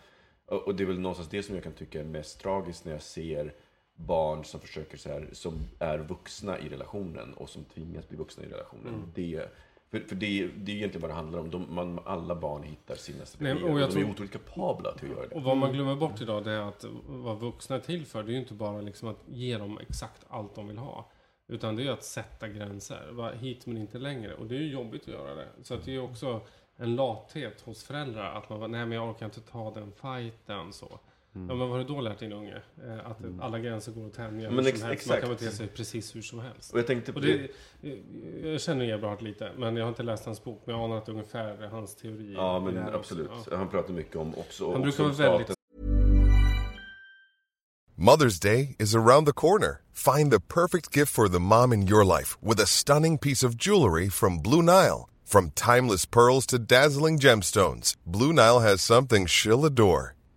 Och, och det är väl någonstans det som jag kan tycka är mest tragiskt när jag ser barn som försöker så här, som är vuxna i relationen och som tvingas bli vuxna i relationen. Det, för, för det, det är egentligen vad det handlar om. De, man, alla barn hittar sina strategier.
Nej, och
och
jag
de
tror-
är otroligt kapabla till att göra det.
Och vad man glömmer bort idag det är att vad vuxna är till för, det är ju inte bara liksom att ge dem exakt allt de vill ha. Utan det är ju att sätta gränser. Va, hit men inte längre. Och det är ju jobbigt att göra det. Så att det är ju också en lathet hos föräldrar. Att man bara, nej men jag orkar inte ta den fighten så. Ja men vad har du då lärt din unge? Eh, Att alla gränser går att tänja
Men ex-
helst. Man kan bete sig precis hur som helst.
Och jag tänkte på
Och det, jag känner Eberhard lite, men jag har inte läst hans bok. Men jag anar att det ungefär är hans teori.
Ja, men
också.
absolut.
Ja.
Han pratar mycket om också...
Han
också
brukar vara väldigt.
Mother's Day is around the corner. Find the perfect gift for the mom in your life with a stunning piece of jewelry from Blue Nile. From timeless pearls to dazzling gemstones, Blue Nile has something she'll adore.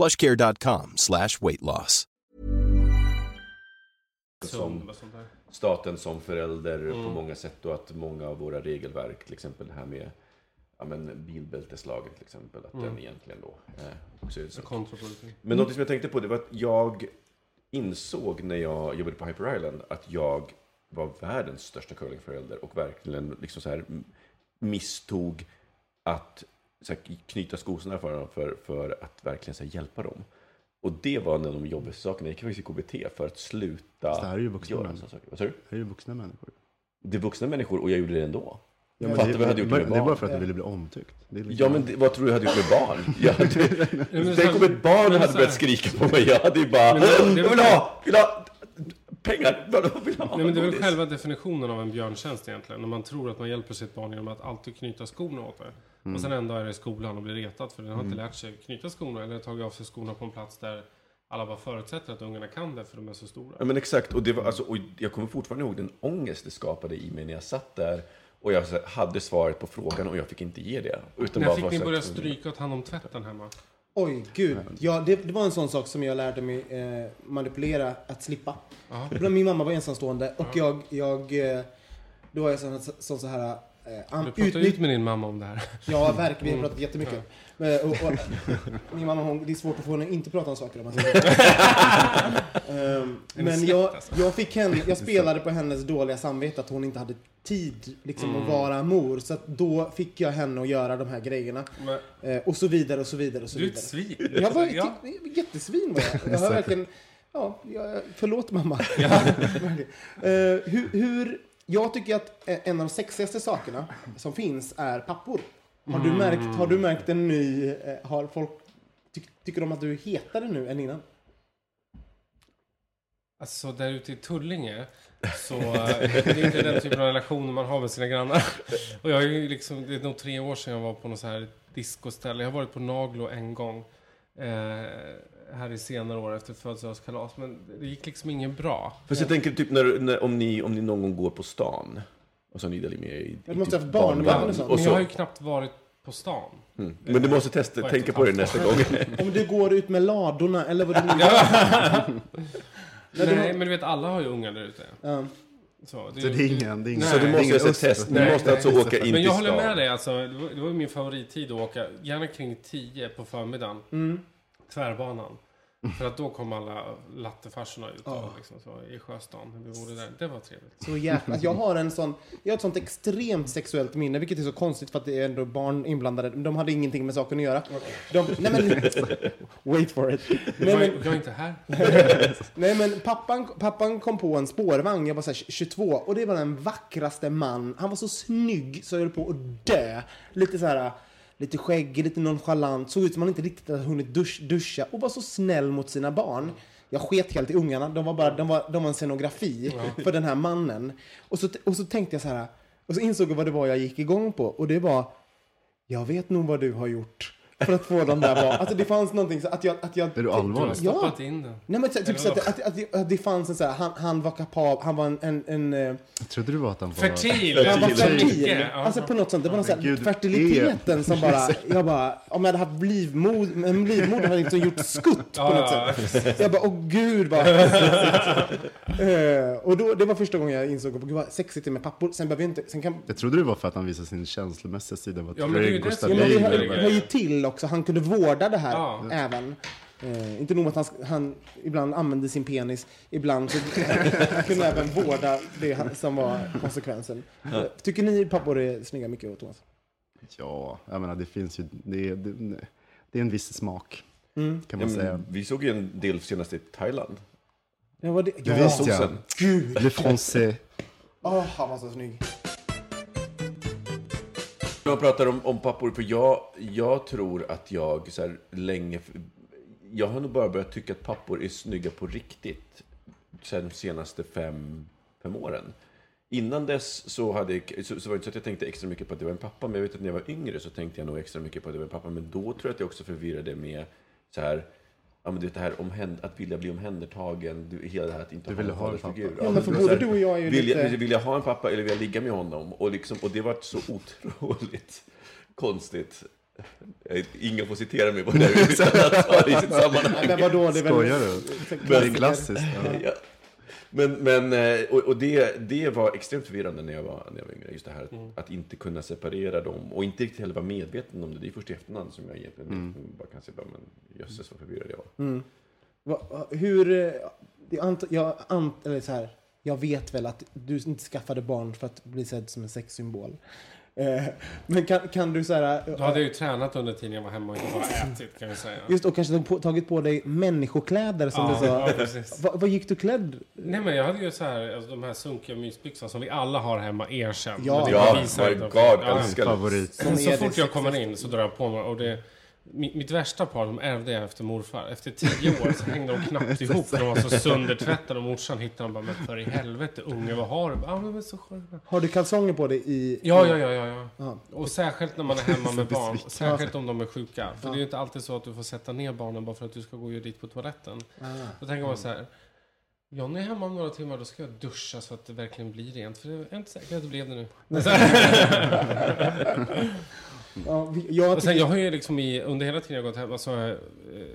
plushcare.com slash weight loss.
Som staten som förälder på många sätt och att många av våra regelverk, till exempel det här med ja, men bilbälteslagen till exempel, att den egentligen då eh, också är så. Men något som jag tänkte på det var att jag insåg när jag jobbade på Hyper Island att jag var världens största curlingförälder och verkligen liksom så här misstog att så här, knyta skosarna för dem för, för att verkligen så här, hjälpa dem. Och det var en av de jobbigaste sakerna. Jag gick faktiskt i KBT för att sluta
det här är ju vuxna
göra
människor.
sådana saker. Vad sa du?
Det är ju vuxna människor.
Det är vuxna människor och jag gjorde det ändå.
Ja, men
Fattar
det,
vad jag hade gjort
det, är bara för att du ville bli omtyckt. Det är liksom-
Ja, men det, vad tror du jag hade gjort med barn? Jag hade,
men
tänk om ett barn hade börjat
här-
skrika på mig. Jag hade ju bara,
Men det- det-
jag vill ha, vill ha pengar. Vad vill ha?
Nej, men det är väl själva definitionen av en björntjänst egentligen. När man tror att man hjälper sitt barn genom att alltid knyta skorna åt det. Och sen en dag är det i skolan och blir retad för den har inte lärt sig knyta skorna eller tagit av sig skorna på en plats där alla bara förutsätter att ungarna kan det för de är så stora.
Ja, men exakt. Och, det var, alltså, och jag kommer fortfarande ihåg den ångest det skapade i mig när jag satt där och jag hade svaret på frågan och jag fick inte ge det. Utan
När
bara
fick ni börja stryka och ta hand om tvätten hemma?
Oj, gud. Ja, det, det var en sån sak som jag lärde mig eh, manipulera, att slippa. Ibland Min mamma var ensamstående och jag, jag eh, då var jag sån, sån så här... Eh,
Du
an,
pratade
utnytt-
ut med din mamma om det här.
Ja, verkligen. Vi har pratat jättemycket. Men, och, och, min mamma, hon, det är svårt att få henne att inte prata om saker. Om man. Ehm, Men jag,
alltså.
jag, fick henne, jag spelade på hennes dåliga samvete att hon inte hade tid liksom,
Mm.
att vara mor. Så att då fick jag henne att göra de här grejerna.
Men,
Eh, och så vidare och så vidare och så
du är ett svin.
Jag var
Ja.
jättesvin var jag. Jag har verkligen... Ja, jag, förlåt mamma. Verkligen. Eh, hur, hur, jag tycker att en av de sexigaste sakerna som finns är pappor. Har du märkt, har du märkt en ny... Har folk... Ty, tycker de att du är hetare nu än innan?
Alltså där ute i Tullinge så det är inte den typen av relationer man har med sina grannar. Och jag är liksom, det är nog tre år sedan jag var på något så här discoställe. Jag har varit på Naglo en gång. Eh, här i senare år efter födelsedagskalas. Men det gick liksom inget bra.
Fast jag tänker typ när, när, om, ni, om ni någon gång går på stan. Och så har ni delar med i,
Du
i
måste
typ
ha haft barnvagn och sånt.
Och
Men jag har ju knappt varit på stan.
mm. Men du måste testa, tänka
ett
på det nästa gång.
Om du går ut med ladorna eller vad du nu
Nej, men du vet alla har ju ungar där ute.
Ja.
Så,
Så det är ingen, det är ingen,
Så du
det
måste
ingen
göra ett
öst-
test. Ni
Nej,
måste alltså åka in
Men jag håller med dig alltså. Det var, det var min favorittid att åka. Gärna kring 10 på förmiddagen.
Mm.
Tvärbanan. För att då kom alla lattefarsorna ut och liksom så, i Sjöstan. Vi bodde där. Det var trevligt.
Så jäkla... Jag har en sån... Jag har ett sånt extremt sexuellt minne, vilket är så konstigt för att det är ändå barn inblandade. De hade ingenting med saken att göra. De, nej men... Wait for it. Nej men,
jag är inte här.
nej men pappan, pappan kom på en spårvagn, jag var så här 22, och det var den vackraste man. Han var så snygg så jag höll på att dö. Lite så här... Lite skäggig, lite nonchalant, såg ut som han inte riktigt hade hunnit dusch, duscha och var så snäll mot sina barn. Jag sket helt i ungarna, de var bara de var, de var en scenografi för den här mannen. Och så, och så tänkte jag så här, och så insåg jag vad det var jag gick igång på och det var, jag vet nog vad du har gjort. För att få de där barnen. Alltså det fanns någonting så att jag... Att jag
Är du
Du har
allvarlig?
Ja.
stoppat in den.
Nej men typ så att, att, att, det- att det fanns en så här, han, han var kapabel, han var en, en, en eh,
Jag trodde du var att han var...
Fertil!
han var
Fertil.
Alltså på något sånt, det var någon så här,
gud,
fertiliteten som bara, jag bara, om jag hade haft livmod, en livmoder hade liksom gjort skutt på något sätt. Jag bara, åh gud vad Eh, Och då, det var första gången jag insåg, gud vad sexigt det med pappor. Sen behöver jag inte, sen kan
Jag trodde det var för att han visade sin känslomässiga sida.
Ja, men det är ju det som-
Ja, men det hör ju till också. Han kunde vårda det här
Ja.
även. Eh, inte nog med att han, han ibland använde sin penis, ibland så han kunde även vårda det han- som var konsekvensen. Eh, Tycker ni pappor är snygga mycket, Thomas?
Ja, jag menar det finns ju... Det, det, det är en viss smak, kan
Ja,
man säga.
men, vi såg ju en del senast i Thailand.
Ja, vad det,
Det
ja.
visste jag.
Gud!
Le Français.
Åh, han var så snygg.
Jag pratar om, om pappor, för jag, jag tror att jag så här, länge... Jag har nog bara börjat tycka att pappor är snygga på riktigt sen de senaste fem, fem åren. Innan dess så, hade, så, så var det inte så att jag tänkte extra mycket på att det var en pappa, men jag vet att när jag var yngre så tänkte jag nog extra mycket på att det var en pappa. Men då tror jag att jag också förvirrade med så här, ja, men du vet det här omhän, att vilja bli omhändertagen, du, hela det här att inte
Du ville
en
ha en
fadersfigur.
pappa.
Ja, men för
så
både
här,
du och jag är ju
vill,
lite-
jag, vill jag ha en pappa eller vill jag ligga med honom? Och, liksom, och det var så otroligt konstigt. Ingen får citera mig på det där, utan att ta det i sitt sammanhang.
Men vadå, det är väl...
Skojar du? Det är klassiskt. Ja.
Men, men eh, och, och det, det var extremt förvirrande när jag var, när jag var yngre. Just det här att, att inte kunna separera dem och inte riktigt heller vara medveten om det. Det är först i efterhand som jag egentligen bara kan se men jösses vad förvirrad jag var.
Va, va, hur... eh, ant, jag, ant, eller så här, jag vet väl att du inte skaffade barn för att bli sedd som en sexsymbol. Eh, men kan, kan du så här...
Då hade jag ju tränat under tiden jag var hemma och inte bara ätit kan vi säga.
Just och kanske på, tagit på dig människokläder som
ja,
du sa.
ja, precis.
Va, vad gick du klädd?
Nej men jag hade ju så här, alltså, de här sunkiga mysbyxorna som vi alla har hemma, erkänn.
Ja.
Men det
Ja, my. God,
Ja,
älskar det.
Favorit.
Så fort jag kommer in så drar jag på mig och det mitt, mitt värsta par, de ärvde jag efter morfar. Efter tio år så hängde de knappt ihop. De var så söndertvättade och morsan hittade dem bara, men för i helvete unge, vad har du? Ja, men så.
Har du kalsonger på dig i...
Ja, ja, ja, ja, ja.
Ja.
Och särskilt när man är hemma med barn. Särskilt om de är sjuka. För det är ju inte alltid så att du får sätta ner barnen bara för att du ska gå och göra dit på toaletten.
Ah.
Då tänker man så här. Johnny är hemma om några timmar, då ska jag duscha så att det verkligen blir rent. För jag är inte säker att det blev det nu.
Ja, vi- jag
Och sen, jag har ju liksom i, under hela tiden jag gått hem, alltså, eh,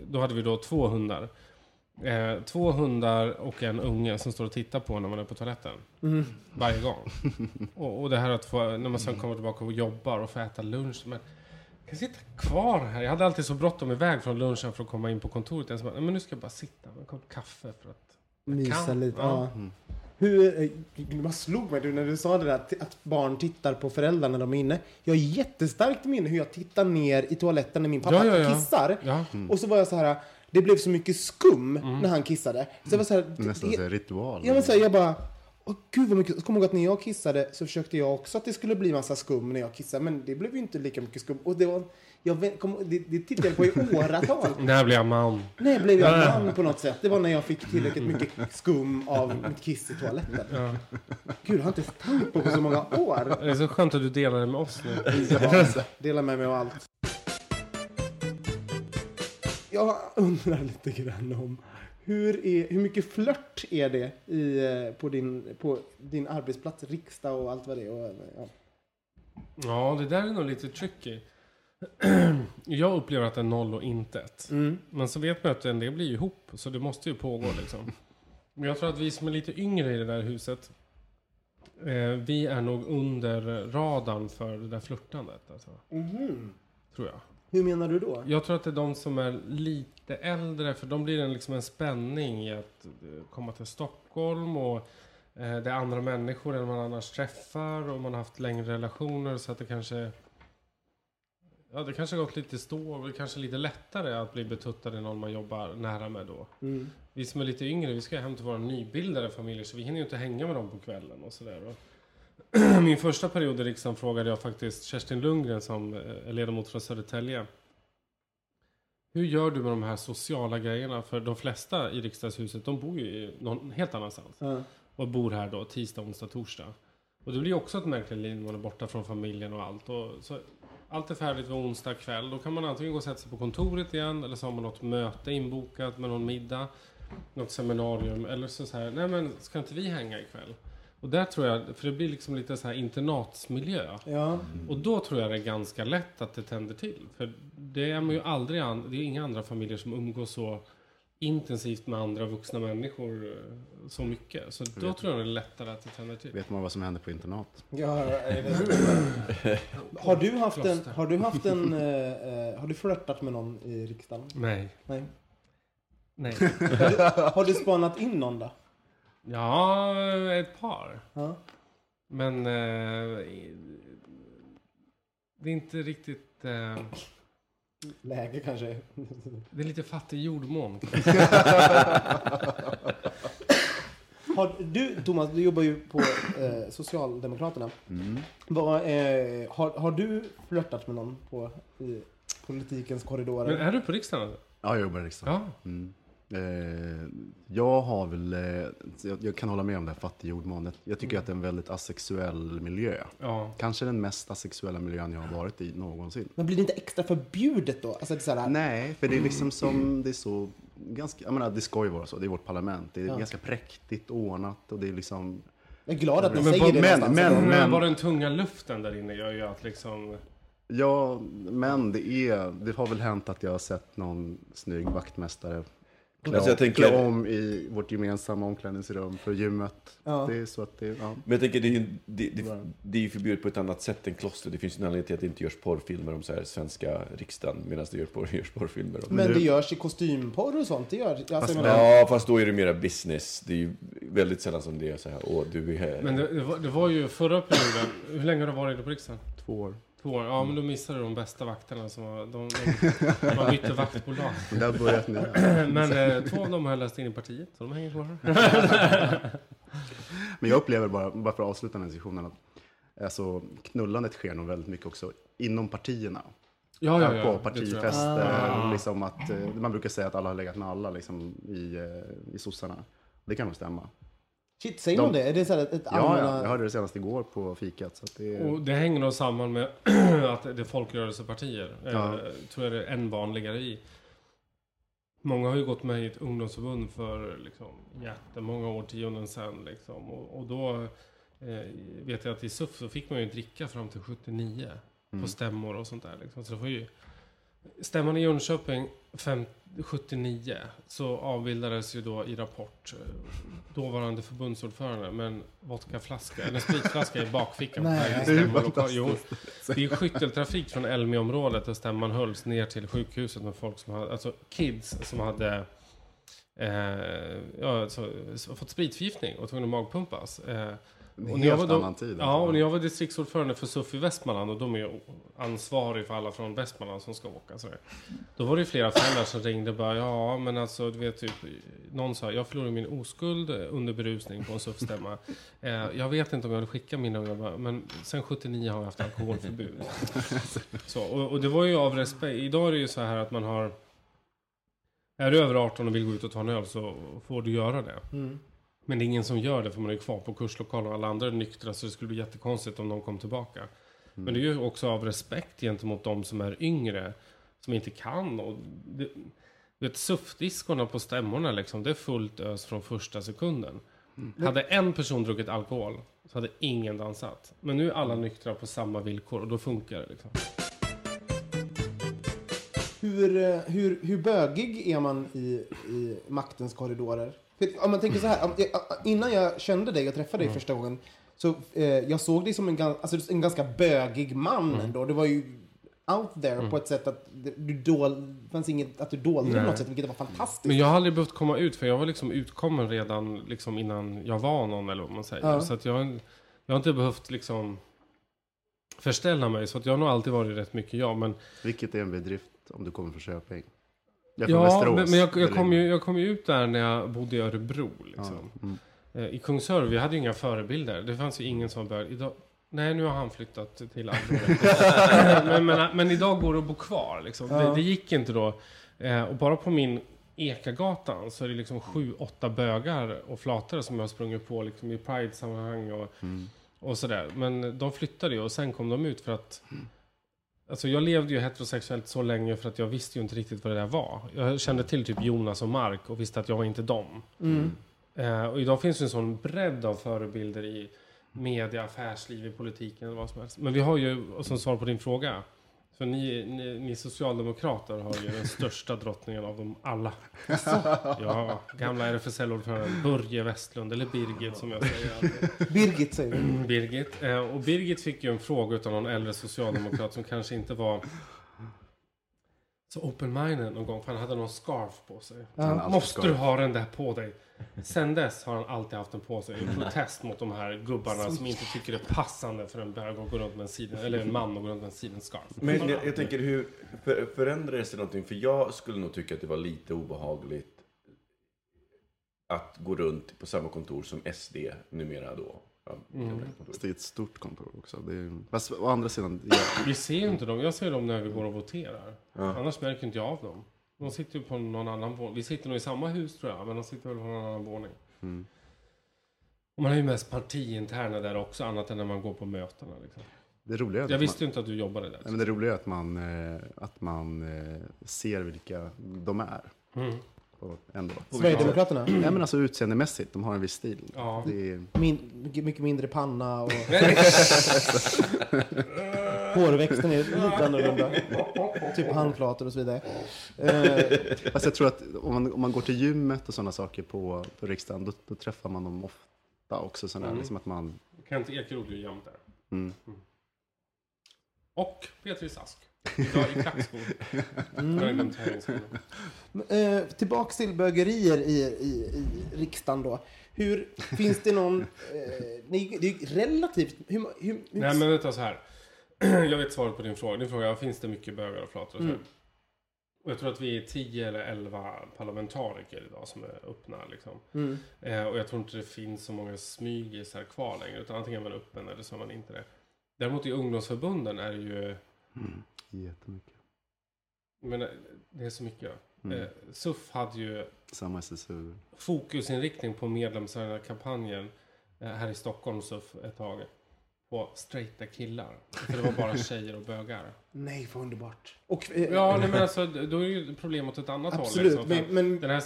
då hade vi då två hundar. Eh, två hundar och en unge som står och tittar på när man är på toaletten.
Mm.
Varje gång. och, och det här att få, när man sen kommer tillbaka och jobbar och får äta lunch. Men, jag kan sitta kvar här. Jag hade alltid så bråttom iväg från lunchen för att komma in på kontoret. Jag så bara, "Nej, men nu ska jag bara sitta med en kopp kaffe för att...
Mysa
kan.
lite.
Ja.
Ja. Hur, eh, du bara slog mig du när du sa det där att- barn tittar på föräldrar när de är inne. Jag har jättestarkt minne hur jag tittar ner i toaletten när min pappa
Ja, ja, ja.
kissar.
Ja.
Och så var jag så här, det blev så mycket skum när han kissade. Så jag var så här,
Nästan
det-
så här ritual.
Ja men så här, jag bara, åh gud vad mycket. Så kommer jag ihåg att när jag kissade så försökte jag också att det skulle bli massa skum när jag kissade. Men det blev ju inte lika mycket skum. Och det var, jag kom, det, det tittade jag på i åratal.
När blev jag man?
När blev jag man på något sätt? Det var när jag fick tillräckligt mycket skum av mitt kiss i toaletten.
Ja.
Gud, jag har inte tänkt på på så många år.
Det är så skönt att du delar det med oss nu.
Ja, dela med mig av allt. Jag undrar lite grann om hur, är, hur mycket flört är det i, eh, på, din, på din arbetsplats, riksdag och allt vad det är? Och, ja.
Ja, det där är nog lite tricky. Jag upplever att det är noll och intet.
Mm.
Men så vet man att en del blir ihop, så det måste ju pågå liksom. Men jag tror att vi som är lite yngre i det där huset, eh, vi är nog under radarn för det där flörtandet. Alltså,
Mhm.
tror jag.
Hur menar du då?
Jag tror att det är de som är lite äldre, för de blir en, liksom en spänning i att eh, komma till Stockholm och eh, det är andra människor än man annars träffar och man har haft längre relationer så att det kanske Ja, det kanske har gått lite stå och det kanske är lite lättare att bli betuttad i någon man jobbar nära med då.
Mm.
Vi som är lite yngre, vi ska hem till våra nybildade familjer så vi hinner ju inte hänga med dem på kvällen och sådär. Min första period i riksdagen frågade jag faktiskt Kerstin Lundgren som eh, är ledamot från Södertälje. Hur gör du med de här sociala grejerna? För de flesta i riksdagshuset, de bor ju i någon helt annanstans.
Ja.
Och bor här då tisdag, onsdag, torsdag. Och det blir ju också ett märkligt liv när man är borta från familjen och allt. Och så allt är färdigt vid onsdag kväll. Då kan man antingen gå och sätta sig på kontoret igen eller så har man något möte inbokat med någon middag. Något seminarium. Eller så, så här, nej men ska inte vi hänga ikväll? Och där tror jag, för det blir liksom lite så här internatsmiljö.
Ja.
Och då tror jag det är ganska lätt att det tänder till. För det är man ju aldrig, an, det är inga andra familjer som umgås så intensivt med andra vuxna människor eh, så mycket. Så då tror jag det är lättare att det tänder till.
Vet man vad som händer på internat?
Ja, har du haft en, har du haft en, eh, eh, har du flörtat med någon i riksdagen?
Nej.
Nej.
Nej.
Har du spanat in någon då?
Ja, ett par.
Ja.
Men eh, det är inte riktigt... Eh,
Läge kanske?
det är lite fattig jordmån.
Har du, Thomas, du jobbar ju på eh, Socialdemokraterna. Vad, eh, har, har du flörtat med någon på i politikens korridorer?
Men är du på riksdagen?
Ja, jag jobbar i riksdagen.
Ja.
Mm. Eh, jag har väl, eh, jag, jag kan hålla med om det här fattigjordmånet. Jag tycker att det är en väldigt asexuell miljö.
Ja.
Kanske den mest asexuella miljön jag har varit i någonsin.
Men blir det inte extra förbjudet då? Alltså, det är så här,
Nej, för det är liksom som, det är så, ganska, jag menar det ska ju vara så, det är vårt parlament. Det är
Ja.
ganska präktigt ordnat och det är liksom,
Jag är glad att ni
Men
säger det
men-
någonstans.
men-
Men bara den tunga luften där inne gör ju att liksom...
ja, men det är, det har väl hänt att jag har sett någon snygg vaktmästare klä,
Alltså, jag tänker-
klä om i vårt gemensamma omklädningsrum för gymmet.
Ja.
Det är så att det, ja.
Men jag tänker, det är ju det, det, det är ju förbjudet på ett annat sätt än kloster. Det finns ju en anledning till att det inte görs porrfilmer om så här svenska riksdagen, medan det görs, porr, görs porrfilmer om
Men det görs i kostymporr och sånt. Det gör, alltså, menar,
Ja, fast då är det mera business. Det är ju väldigt sällan som det är så här, åh, du är här.
Men det, det, var, det var ju förra perioden. Hur länge har du varit på riksdagen?
två år.
År. Ja, men då missade de bästa vakterna som var... De, de, man bytte vaktbolag.
Det har börjat nu.
Men eh, två av dem har jag läst in i partiet, så de hänger kvar.
Men jag upplever bara, bara för att avsluta den här diskussionen, att alltså, knullandet sker nog väldigt mycket också inom partierna.
Ja, ja, ja.
på partifester,
Ah.
liksom att, eh, man brukar säga att alla har legat med alla liksom, i, eh, i sossarna. Det kan nog stämma.
Shit, säger
De-
man det? Är det så här ett, ett
Ja,
allmänna...
ja, jag hörde det senast igår på fikat. Så att det,
Och det hänger nog samman med att det är folkrörelsepartier.
Ja.
Eh, tror jag det är än vanligare i. Många har ju gått med i ett ungdomsförbund för liksom, jättemånga årtionden sedan. Liksom. Och, och då eh, vet jag att i SUF så fick man ju dricka fram till 79. På stämmor och sånt där. Liksom. Så det var ju... Stämman i Jönköping fem, 79 så avbildades ju då i rapport eh, dåvarande förbundsordförande med en vodkaflaska, eller spritflaska i bakfickan
Nej.
Det är.
Jo, det är skytteltrafik från Älmjöområdet där stämman hölls ner till sjukhuset med folk som hade, alltså kids som hade eh, ja, alltså, fått spritförgiftning och tvungna magpumpas. Eh,
En
och när jag
helt
var då-
annan tid.
Ja, och när jag var distriktsordförande för SUF i Västmanland och de är ansvarig för alla från Västmanland som ska åka. Så där. Då var det flera föräldrar som ringde och bara, ja men alltså du vet typ, någon sa, jag förlorade min oskuld under berusning på en SUF-stämma. Eh, jag vet inte om jag vill skicka mina unga, men sen 79 har jag haft alkoholförbud. så, och, och det var ju av respekt, idag är det ju så här att man har, är du över 18 och vill gå ut och ta en öl så får du göra det.
Mm.
Men det är ingen som gör det för man är kvar på kurslokalen och alla andra är nyktra så det skulle bli jättekonstigt om de kom tillbaka. Men det är ju också av respekt gentemot de som är yngre, som inte kan. Och det, vet, suffdiskorna på stämmorna liksom, det är fullt ös från första sekunden. Hade en person druckit alkohol så hade ingen dansat. Men nu är alla nyktra på samma villkor och då funkar det liksom.
Hur, eh, hur, hur bögig är man i, i maktens korridorer? För, om man tänker så här, om, jag- innan jag kände dig och träffade dig första gången, så eh, jag såg dig som en, alltså, en ganska bögig man ändå. Det var ju out there på ett sätt att du dol, fanns inget att du dolde det på
Nej.
något sätt, vilket var fantastiskt.
Men jag har aldrig behövt komma ut för jag var liksom utkommen redan liksom innan jag var någon eller vad man säger.
Ja.
Så att jag, jag har inte behövt liksom förställa mig. Så att jag har nog alltid varit rätt mycket jag. Men,
Vilket är en bedrift om du kommer från Köping. Jag från
ja,
Västerås.
men, men jag, jag, kom ju, jag kom ju ut där när jag bodde i Örebro.
Ja,
Liksom.
mm.
Eh, I Kungsör, vi hade ju inga förebilder. Det fanns ju ingen som bög. Idag, nej, nu har han flyttat till Almedalen. men, men, men idag går det att bo kvar. Liksom.
Ja.
Det, det gick inte då. Eh, och bara på min Ekagatan så är det liksom sju, åtta bögar och flatare som jag har sprungit på liksom, i Pride-sammanhang och,
Mm.
och sådär. Men de flyttade ju och sen kom de ut för att Alltså jag levde ju heterosexuellt så länge för att jag visste ju inte riktigt vad det där var. Jag kände till typ Jonas och Mark och visste att jag var inte dem.
Mm.
Eh, och idag finns det en sån bredd av förebilder i media, affärsliv, i politiken och vad som helst. Men vi har ju, som svar på din fråga, för ni, ni, ni socialdemokrater har ju den största drottningen av dem alla. Ja, gamla RFSL-ordföranden Börje Westlund, eller Birgit som jag säger.
Birgit säger du.
Birgit. Eh, och Birgit fick ju en fråga av någon äldre socialdemokrat som kanske inte var så open-minded någon gång, för han hade någon scarf på sig.
Alltid
Måste du ha den där på dig? Sen dess har han alltid haft den på sig i protest mot de här gubbarna som inte tycker det är passande för en bög att gå runt med en siden, eller en man att gå runt med en sidenscarf.
Men jag, jag tänker, hur för, förändrades det någonting? För jag skulle nog tycka att det var lite obehagligt att gå runt på samma kontor som SD numera då. Ja.
Fast det är ett stort kontor också. Det är, fast å andra sidan, ja,
Vi ser ju inte dem, jag ser dem när vi går och voterar. Annars märker inte jag av dem. De sitter ju på någon annan våning. Vi sitter nog i samma hus tror jag, men de sitter väl på någon annan våning. Och man är ju mest partiinterna där också, annat än när man går på mötena. Liksom.
det roliga är att
Jag visste ju inte att du jobbade där.
nej, men det roliga är att man, eh, att man eh, ser vilka de är.
Mm.
Ändå.
Sverigedemokraterna.
Nej men alltså utseendemässigt, de har en viss stil.
Ja.
Det är,
Min, mycket, mycket mindre panna och hårväxten är lite annorlunda. Typ handflator och så vidare. Eh,
fast jag tror att om man, om man går till gymmet och sådana saker på, på riksdagen, då, då träffar man dem ofta också. Sådär,
Mm.
liksom att man,
Kent Ekeroth är ju jämt där.
mm.
Och Beatrice Ask. Idag i klackskor.
Mm. Eh, tillbaks till bögerier i, i, i riksdagen då. Hur, finns det någon... Eh, det är ju relativt... Hur, hur, hur,
Nej men vänta så här. Jag vet svaret på din fråga. Din fråga är, finns det mycket bögar och flator?
Mm.
Och jag tror att vi är 10 eller 11 parlamentariker idag som är öppna. Liksom.
Mm.
Eh, och jag tror inte det finns så många smygisar kvar längre. Utan antingen är man öppen eller så är man inte det. Däremot i ungdomsförbunden är det ju...
jättemycket.
Men eh, det är så mycket.
Mm.
Eh, SUF hade ju
Samma SSU.
fokusinriktning på medlemskampanjen eh, här i Stockholm SUF ett tag. På straighta killar. För det var bara tjejer och bögar.
Nej, vad underbart. Och, eh,
Ja, nej, men alltså då är ju problemet åt ett annat
Absolut,
håll. Liksom.
Men- men-
Den här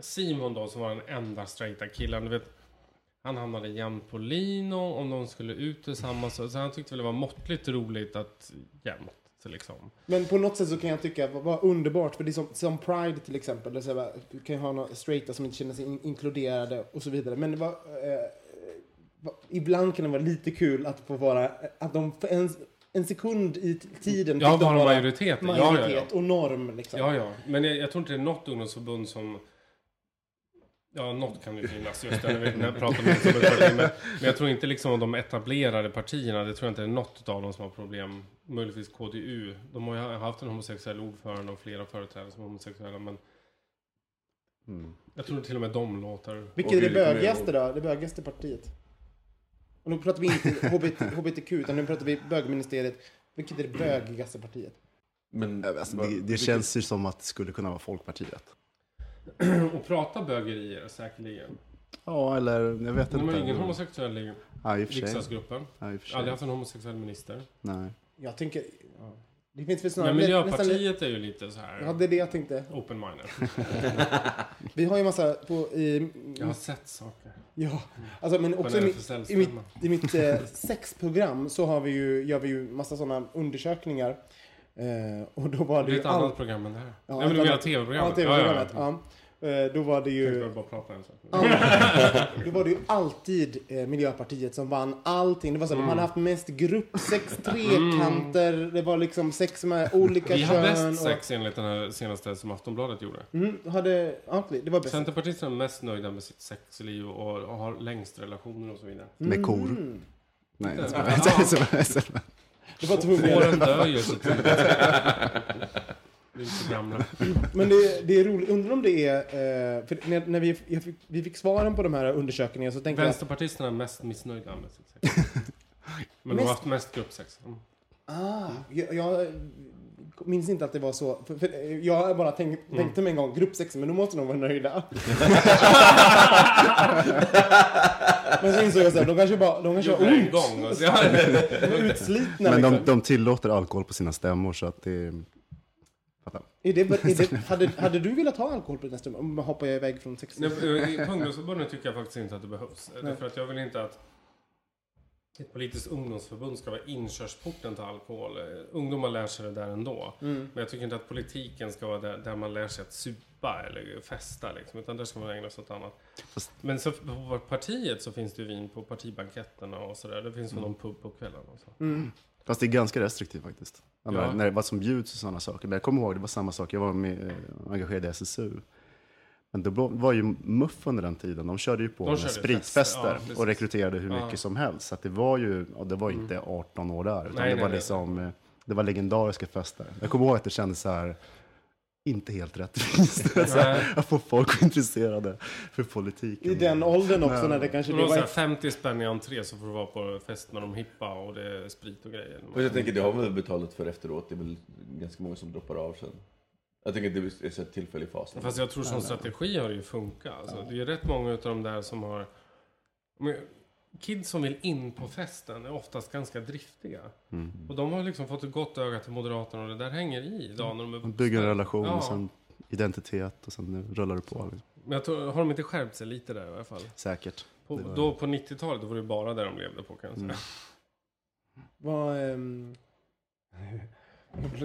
Simon då, som var den enda straighta killen, du vet. Han hamnade jämt på Lino om de skulle ut tillsammans. Så han tyckte väl det var måttligt roligt att jämt. Liksom.
Men på något sätt så kan jag tycka vad, underbart, för det är som, som Pride till exempel, där så här, du kan ju ha några straighta som inte känner sig in, inkluderade och så vidare. Men det var, eh, ibland kan det vara lite kul att få vara, att de för en, en sekund i tiden
Ja,
fick de
vara
vara
majoritet. Ja, ja,
majoritet
ja.
och norm. Liksom.
Ja, ja. Men jag, jag tror inte det är något ungdomsförbund som... Ja, något kan det finnas just där, när vi när jag pratar om ungdomsförbund. Men, men jag tror inte liksom om de etablerade partierna, det tror jag inte är något av dem som har problem. Möjligtvis KDU. De har ju haft en homosexuell ordförande och flera företrädare som är homosexuella, men
Mm.
jag tror till och med de låter...
Vilket är det bögigaste då? Det bögigaste partiet? Och nu pratar vi inte HBT, HBTQ, utan nu pratar vi bögministeriet. Vilket är det bögigaste partiet?
Men,
Alltså,
vad-
det, det
vilket-
känns ju som att det skulle kunna vara Folkpartiet.
Och prata bögerier säkerligen.
Ja, eller jag vet
De har
inte.
ingen homosexuell i
Ja, i
riksdagsgruppen.
Ja, i.
Aldrig haft en homosexuell minister.
Nej.
Jag tänker... Ja. Det finns väl snarare...
Men
nästan-
Miljöpartiet är ju lite så här
Ja, det är det jag tänkte.
open-minded.
Vi har ju massa på... I,
Jag har sett saker.
Ja, alltså men också i, mitt- i mitt, i mitt eh, sexprogram så har vi ju, gör vi ju massa sådana undersökningar. Eh, och då var det,
Det är ett
all-
annat program än det här.
Ja,
Nej men du menar tv-programmet?
Ja, tv-programmet. Ja, Eh, Då var det ju... Då var det ju alltid eh, Miljöpartiet som vann allting. Det var så,
Mm.
De hade haft mest gruppsex, trekanter, det var liksom sex med olika
Vi har
kön.
bäst
och-
sex enligt den här senaste som Aftonbladet gjorde.
Mm, hade, ja, det var bäst.
Centerpartisterna är mest nöjda med sitt sexliv och, och har längst relationer och så vidare.
Med kor.
Mm.
Nej.
Det var tvungen.
Fåren dör ju så tidigt. Vi är så gamla.
Men det, det är roligt. Undrar om det är... Eh, för när, när vi, jag fick, vi fick svaren på de här undersökningarna så tänkte jag...
Vänsterpartisterna är mest missnöjda med sitt sex. Men de har
Mest-
haft mest gruppsex. Mm.
Ah, jag, jag minns inte att det var så. För, för jag har bara tänkt,
Mm.
tänkte mig en gång, gruppsex, men då måste de vara nöjda. men så insåg jag så här, de kanske bara, de kanske
en
ont.
gång.
De är utslitna
Men de,
liksom.
de tillåter alkohol på sina stämmor så att det...
Är det, är det, hade, hade du velat ha alkohol på stämmor? Om man hoppar jag iväg från sex?
Nej, I ungdomsförbundet tycker jag faktiskt inte att det behövs. Därför att jag vill inte att ett politiskt ungdomsförbund ska vara inkörsporten till alkohol. Eh, Ungdomar lär sig det där ändå. Men jag tycker inte att politiken ska vara där, där man lär sig att supa eller festa. Liksom, utan där ska man ägna sig åt annat.
Fast-
Men så på partiet så finns det ju vin på partibanketterna och sådär. Det finns väl någon pub på kvällen och så.
Fast det är ganska restriktivt faktiskt. Ja.
Ja.
När, vad som bjuds och sådana saker. Men jag kommer ihåg, det var samma sak. Jag var med, eh, engagerad i SSU. Men det var- ju MUF under den tiden. De körde ju på
De körde
spritfester
fest, ja,
och rekryterade hur
Ja.
mycket som helst. Så det var ju, och det var inte 18 år där. Utan
Nej,
det
nej,
var
nej.
liksom, eh, det var legendariska fester. Jag kommer ihåg att det kändes så här, inte helt rättvist. Att få folk intresserade för politiken.
I den åldern också när det kanske
var här 50 spänn i entré så får du vara på fest med de hippa och det är sprit och grejer.
Och jag tänker, det har man väl betalat för efteråt. Det är väl ganska många som droppar av sen. Jag tänker att det är så här tillfällig fas.
Fast jag tror som strategi har det ju funkat. Alltså, det är rätt många av de där som har... Kids som vill in på festen är oftast ganska driftiga.
Mm.
Och de har liksom fått ett gott öga till Moderaterna och det där hänger i idag när de är
Man bygger en relation
Ja.
och sen identitet och sen rullar det på. Liksom.
Men jag tror, har de inte skärpt sig lite där i alla fall?
Säkert.
På,
var-
då på 90-talet då var det bara där de levde på kan jag säga.
Mm.
Vad, ehm,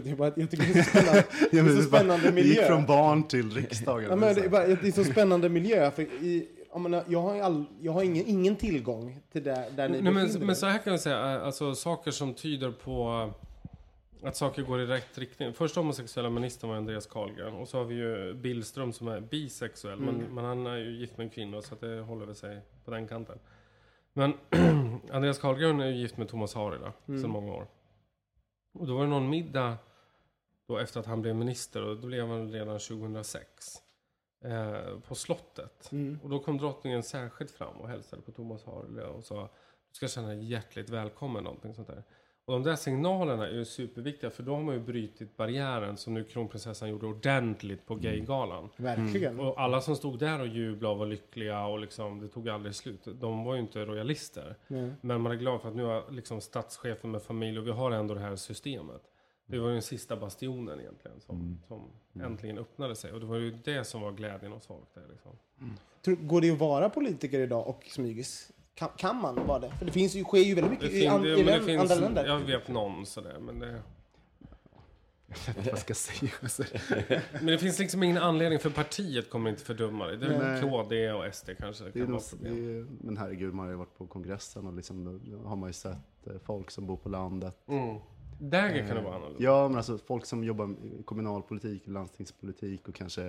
jag, bara, jag tycker det är så spännande, det är så spännande
det gick
miljö.
från barn till riksdagen.
Ja, men det, är bara, det är så spännande miljö. För i, jag, menar, jag har, all, jag har ingen, ingen tillgång till där, där ni
Nej, men, men så här kan jag säga, eh, alltså saker som tyder på eh, att saker går i rätt riktning. Första homosexuella ministern var Andreas Carlgren och så har vi ju Billström som är bisexuell men, men han är ju gift med en kvinna så det håller väl sig på den kanten. Men Andreas Carlgren är ju gift med Thomas Harila sedan många år. Och då var det någon middag då efter att han blev minister och då blev han redan 2006 eh, på slottet. Och då kom drottningen särskilt fram och hälsade på Thomas Harle och sa du ska känna dig hjärtligt välkommen, någonting sånt där. Och de där signalerna är ju superviktiga för då har man ju brutit barriären som nu kronprinsessan gjorde ordentligt på Gaygalan.
Verkligen.
Och alla som stod där och jublade och var lyckliga och liksom, det tog aldrig slut. De var ju inte royalister.
Nej.
Men man är glad för att nu har liksom statschefen med familj och vi har ändå det här systemet. Det var ju den sista bastionen egentligen som, som äntligen öppnade sig. Och det var ju det som var glädjen hos folk där liksom.
Tror, går det att vara politiker idag och smygis? Kan, kan man vara det? För det finns ju, sker ju väldigt
Det
mycket i,
fin-
an,
det-
i
det finns,
andra länder.
Jag vet någon sådär, men det...
vad jag ska säga.
Men det finns liksom ingen anledning för partiet kommer inte fördöma det. Det är
Nej.
KD och SD kanske det
Det är
kan
nog,
vara
det
problem.
är, men herregud, man har ju varit på kongressen och liksom, har man ju sett eh, folk som bor på landet.
Mm. Där kan det vara annorlunda.
Ja, men alltså folk som jobbar i kommunalpolitik, landstingspolitik och kanske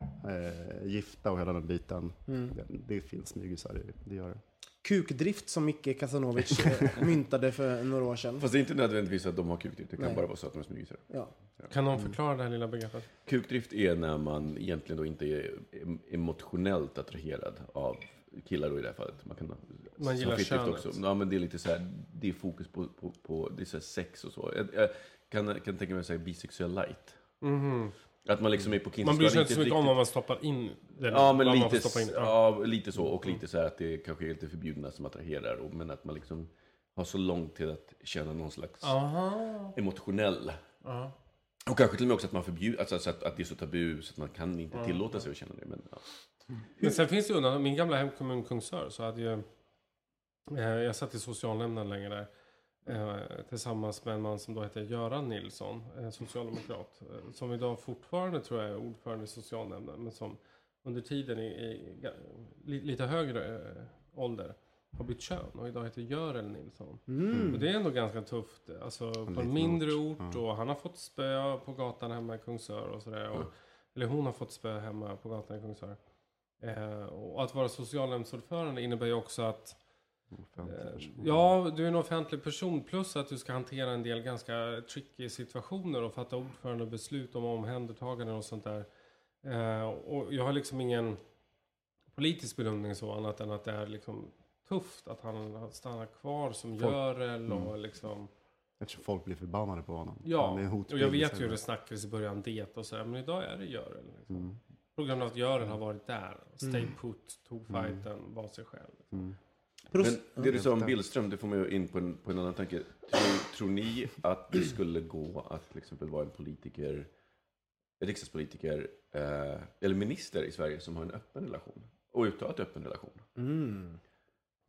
eh, gifta och hela den biten. Det, det finns smygisar, det, det gör det.
Kukdrift som Micke Kasanovic eh, myntade för några år sedan.
Fast det är inte nödvändigtvis att de har kukdrift. Det kan
Nej.
bara vara så att de är smygisar.
Ja.
Kan någon förklara det här lilla begreppet?
Kukdrift är när man egentligen då inte är em- emotionellt attraherad av killar då i det här fallet. Man, kan,
Man gillar könet.
Ja, men det är lite så här, det är fokus på, på, på det är sex och så. Jag, jag kan, kan tänka mig säga bisexuell light. Att man liksom är på
Mhm. Man bryr sig inte så mycket
riktigt-
om vad man stoppar in.
Ja, men lite,
in.
ja. lite så. Och lite så här att det kanske är lite förbjudna som attraherar. Och, men att man liksom har så långt till att känna någon slags
Aha.
emotionell.
Ja.
Och kanske till och med också att man förbjuder, alltså, så att, att det är så tabu så att man kan inte tillåta sig att känna det. Men, ja.
Men sen finns det ju undantag. Min gamla hemkommun Kungsör så hade ju... Eh, jag satt i socialnämnden länge där. Eh, tillsammans med en man som då heter Göran Nilsson, eh, socialdemokrat. Som idag fortfarande tror jag är ordförande i socialnämnden. Men som under tiden i, i lite högre ålder har bytt kön och idag heter Görel Nilsson.
Mm.
Och det är ändå ganska tufft. Alltså på en mindre
ort,
ort och han har fått spö på gatan hemma i Kungsör och sådär. Och, Eller hon har fått spö hemma på gatan i Kungsör. Eh, och att vara socialnämndsordförande innebär ju också att eh. Ja, du är en offentlig person plus att du ska hantera en del ganska tricky situationer och fatta ordförandebeslut om omhändertaganden och sånt där. Eh, och jag har liksom ingen politisk bedömning så annat än att det är liksom tufft att han har stannat kvar som
Folk-
Görel och
Mm.
liksom
Eftersom folk blir förbannade på honom.
Ja, och jag vet ju hur det snackades i början det och sådär. Men idag är det Görel. Liksom.
Mm.
På grund av att Görel har varit där. Stay put, tog fighten, var sig själv.
Mm.
Men det du sa om Billström, det får mig in på en, på en annan tanke. Tror, tror ni att det skulle gå att till exempel vara en politiker, en riksdagspolitiker, eh, eller minister i Sverige som har en öppen relation? Och uttalat öppen relation?
Mm.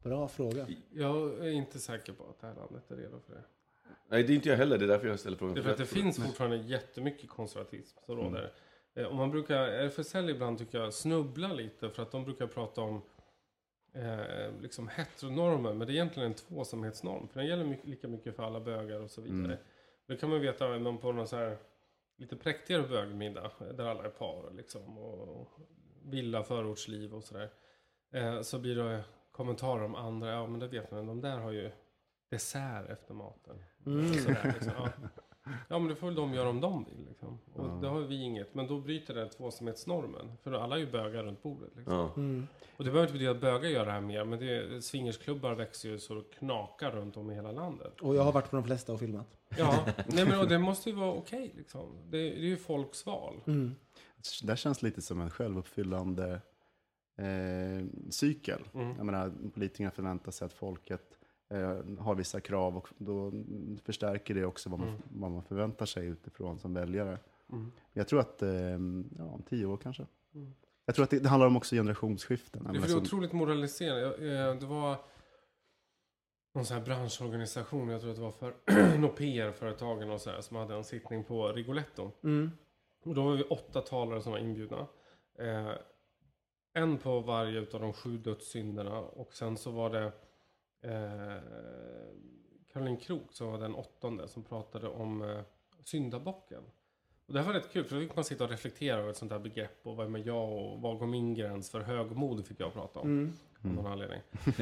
Bra fråga.
Jag är inte säker på att det här landet är redo för det.
Nej, det är inte jag heller. Det är därför jag ställer frågan.
Det är för att det finns fortfarande jättemycket konservatism som
Mm.
råder. Eh, Och man brukar, RFSL ibland tycker jag, snubbla lite för att de brukar prata om eh, liksom heteronormen. Men det är egentligen en tvåsamhetsnorm. För den gäller mycket, lika mycket för alla bögar och så vidare.
Mm.
Det kan man veta om man på någon så här lite präktigare bögmiddag. Där alla är par liksom. Och villa, förortsliv och sådär. Eh, så blir det kommentarer om andra. Ja men det vet man. De där har ju dessert efter maten.
Mm.
Sådär, liksom. ja. ja men det får väl de göra om de vill. Liksom. Och
Ja.
det har vi inget. Men då bryter det tvåsamhetsnormen. För alla är ju bögar runt bordet. Liksom.
Ja.
Mm.
Och det behöver inte betyda att bögar gör det här mer. Men det, swingersklubbar växer ju så det knakar runt om i hela landet.
Och jag har varit på de flesta och filmat.
Ja, nej men och det måste ju vara okej liksom. Det, det är ju folks val.
Mm.
Det där känns lite som en självuppfyllande eh, cykel.
Mm.
Jag menar, politikerna förväntar sig att folket har vissa krav och då förstärker det också vad man,
Mm.
vad man förväntar sig utifrån som väljare.
Mm.
Jag tror att, eh, ja, om tio år kanske.
Mm.
Jag tror att det, det handlar om också generationsskiften.
Det är, för det är
som-
otroligt moraliserande. Eh, Det var någon sån här branschorganisation, jag tror att det var för något PR-företagen och så här, som hade en sittning på Rigoletto.
Mm.
Och då var vi åtta talare som var inbjudna. Eh, en på varje utav de sju dödssynderna. Och sen så var det eh, Caroline Krook som var den åttonde som pratade om eh, syndabocken. Och det här var rätt kul för då fick man sitta och reflektera över ett sånt här begrepp och vad är med jag och vad går min gräns för högmod fick jag prata om.
Mm.
Av någon anledning.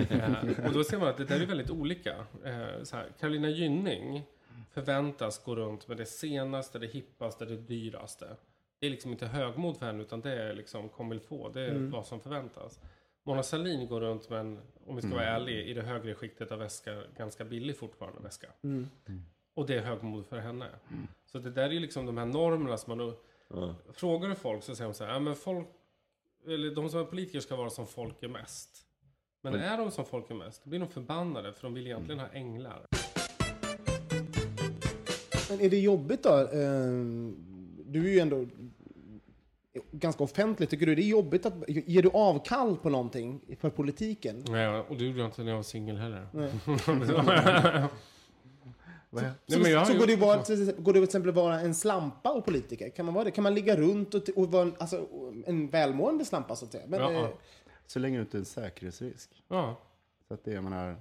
eh, och då ser man att det där är väldigt olika. Eh, så här, Carolina Gynning förväntas gå runt med det senaste, det hippaste, det dyraste. Det är liksom inte högmod för henne utan det är liksom comme il faut. Det är
Mm.
vad som förväntas. Mona Sahlin går runt med en, om vi ska vara ärliga, i det högre skiktet av väska, ganska billig fortfarande väska.
Mm.
Och det är högmod för henne. Så det där är ju liksom de här normerna som man...
Ja.
Frågar du folk så säger de så här, ja, men folk, eller de som är politiker ska vara som folk är mest. Men är de som folk är mest, då blir de förbannade för de vill egentligen ha änglar.
Men är det jobbigt då? Ehm, Du är ju ändå ganska offentlig. Tycker du det är jobbigt att... Ger du avkall på någonting för politiken?
Nej, och det gjorde jag inte när jag var singel heller.
Nej.
Är-
Nej, men jag har
så
gjort-
går det, vara, går det till exempel vara en slampa och politiker? Kan man vara det? Kan man ligga runt och, och vara en, alltså, en välmående slampa så att säga? Men,
Ja, ja.
eh,
Så länge du inte är en säkerhetsrisk.
Ja,
Så att det, jag menar,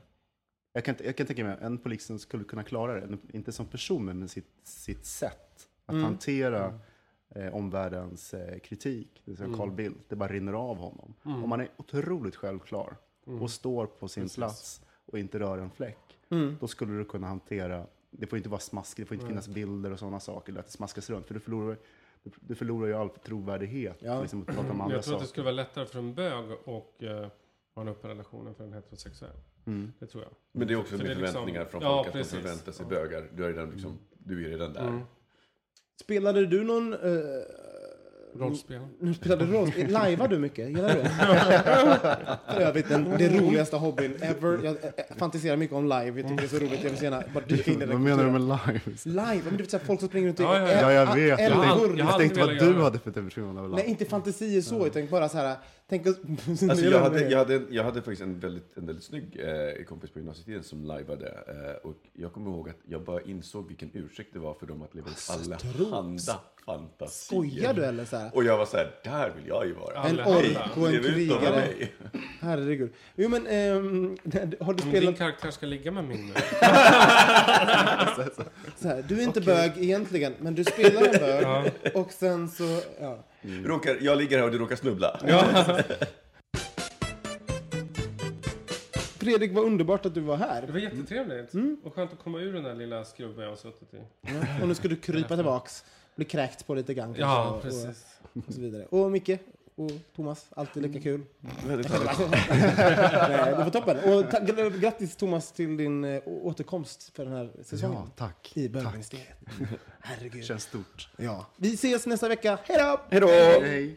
jag kan, jag kan tänka mig en polis som skulle kunna klara det, inte som person, men med sitt, sitt sätt att
Mm.
hantera eh, omvärldens eh, kritik. Det vill säga
Mm.
Carl Bildt, det bara rinner av honom. Om man är otroligt självklar och står på sin
Mm. Precis.
plats och inte rör en fläck,
mm.
då skulle du kunna hantera, det får inte vara smask, det får inte finnas bilder och sådana saker, eller att det smaskas runt, för du förlorar, du, förlorar ju all trovärdighet.
Ja.
Liksom, att prata om andra
jag tror att det skulle vara lättare för en bög och eh, ha en öppen relation än för en heterosexuell.
Mm.
Det tror jag.
Men det är också
För är liksom-
förväntningar från
Ja,
folk att
precis.
de förväntar sig
Ja.
bögar. Du är redan, liksom, du är redan där.
Mm.
Spelade du någon... Uh,
Rollspel.
nu spelade du roll. Lajvar du mycket? Gillar du det? För övrigt den, det roligaste hobbyn ever. Jag eh, fantiserar mycket om live. Jag tycker det är så roligt. Jag vill så gärna bara dyka in i den
Vad menar du med live?
Live? Men du vet såhär, folk som springer runt och
Ja, ja, ja.
Ja, jag vet. Jag tänkte,
Jag
jag tänkte vad
velat
du hade för definition av live.
Nej, inte fantasier så, utan bara så här... Tänk oss...
Alltså, jag, hade, jag, hade, jag hade faktiskt en väldigt, en väldigt snygg eh, kompis på gymnasietiden som lajvade. Eh, och jag kommer ihåg att jag bara insåg vilken ursäkt det var för dem att leva ut allehanda fantasier.
Skojar du eller så här?
Och jag var så här, där vill jag ju vara.
Ja.
En ork och en krigare. Herregud. Jo men, ehm, har du
Om din
spelat
karaktär ska ligga med min nu.
så här, du är inte bög egentligen, men du spelar en bög och sen så, ja.
Råkar, jag ligger här och du råkar snubbla.
Fredrik, vad underbart att du var
Det
här.
var jättetrevligt.
Mm.
Och skönt att komma ur den där lilla skrubben jag har suttit i.
Och nu ska du krypa tillbaks, bli kräkt på lite grann
Ja,
och,
precis.
och, och så vidare. Och Micke, och Thomas. Alltid lika kul.
Väldigt härligt.
Nej, det var toppen. Och grattis Thomas till din eh, återkomst för den här säsongen.
Ja, tack.
I
tack.
bögministeriet. Herregud.
Känns stort.
Ja. Vi ses nästa vecka. Hej då!
Hej då!
Hej.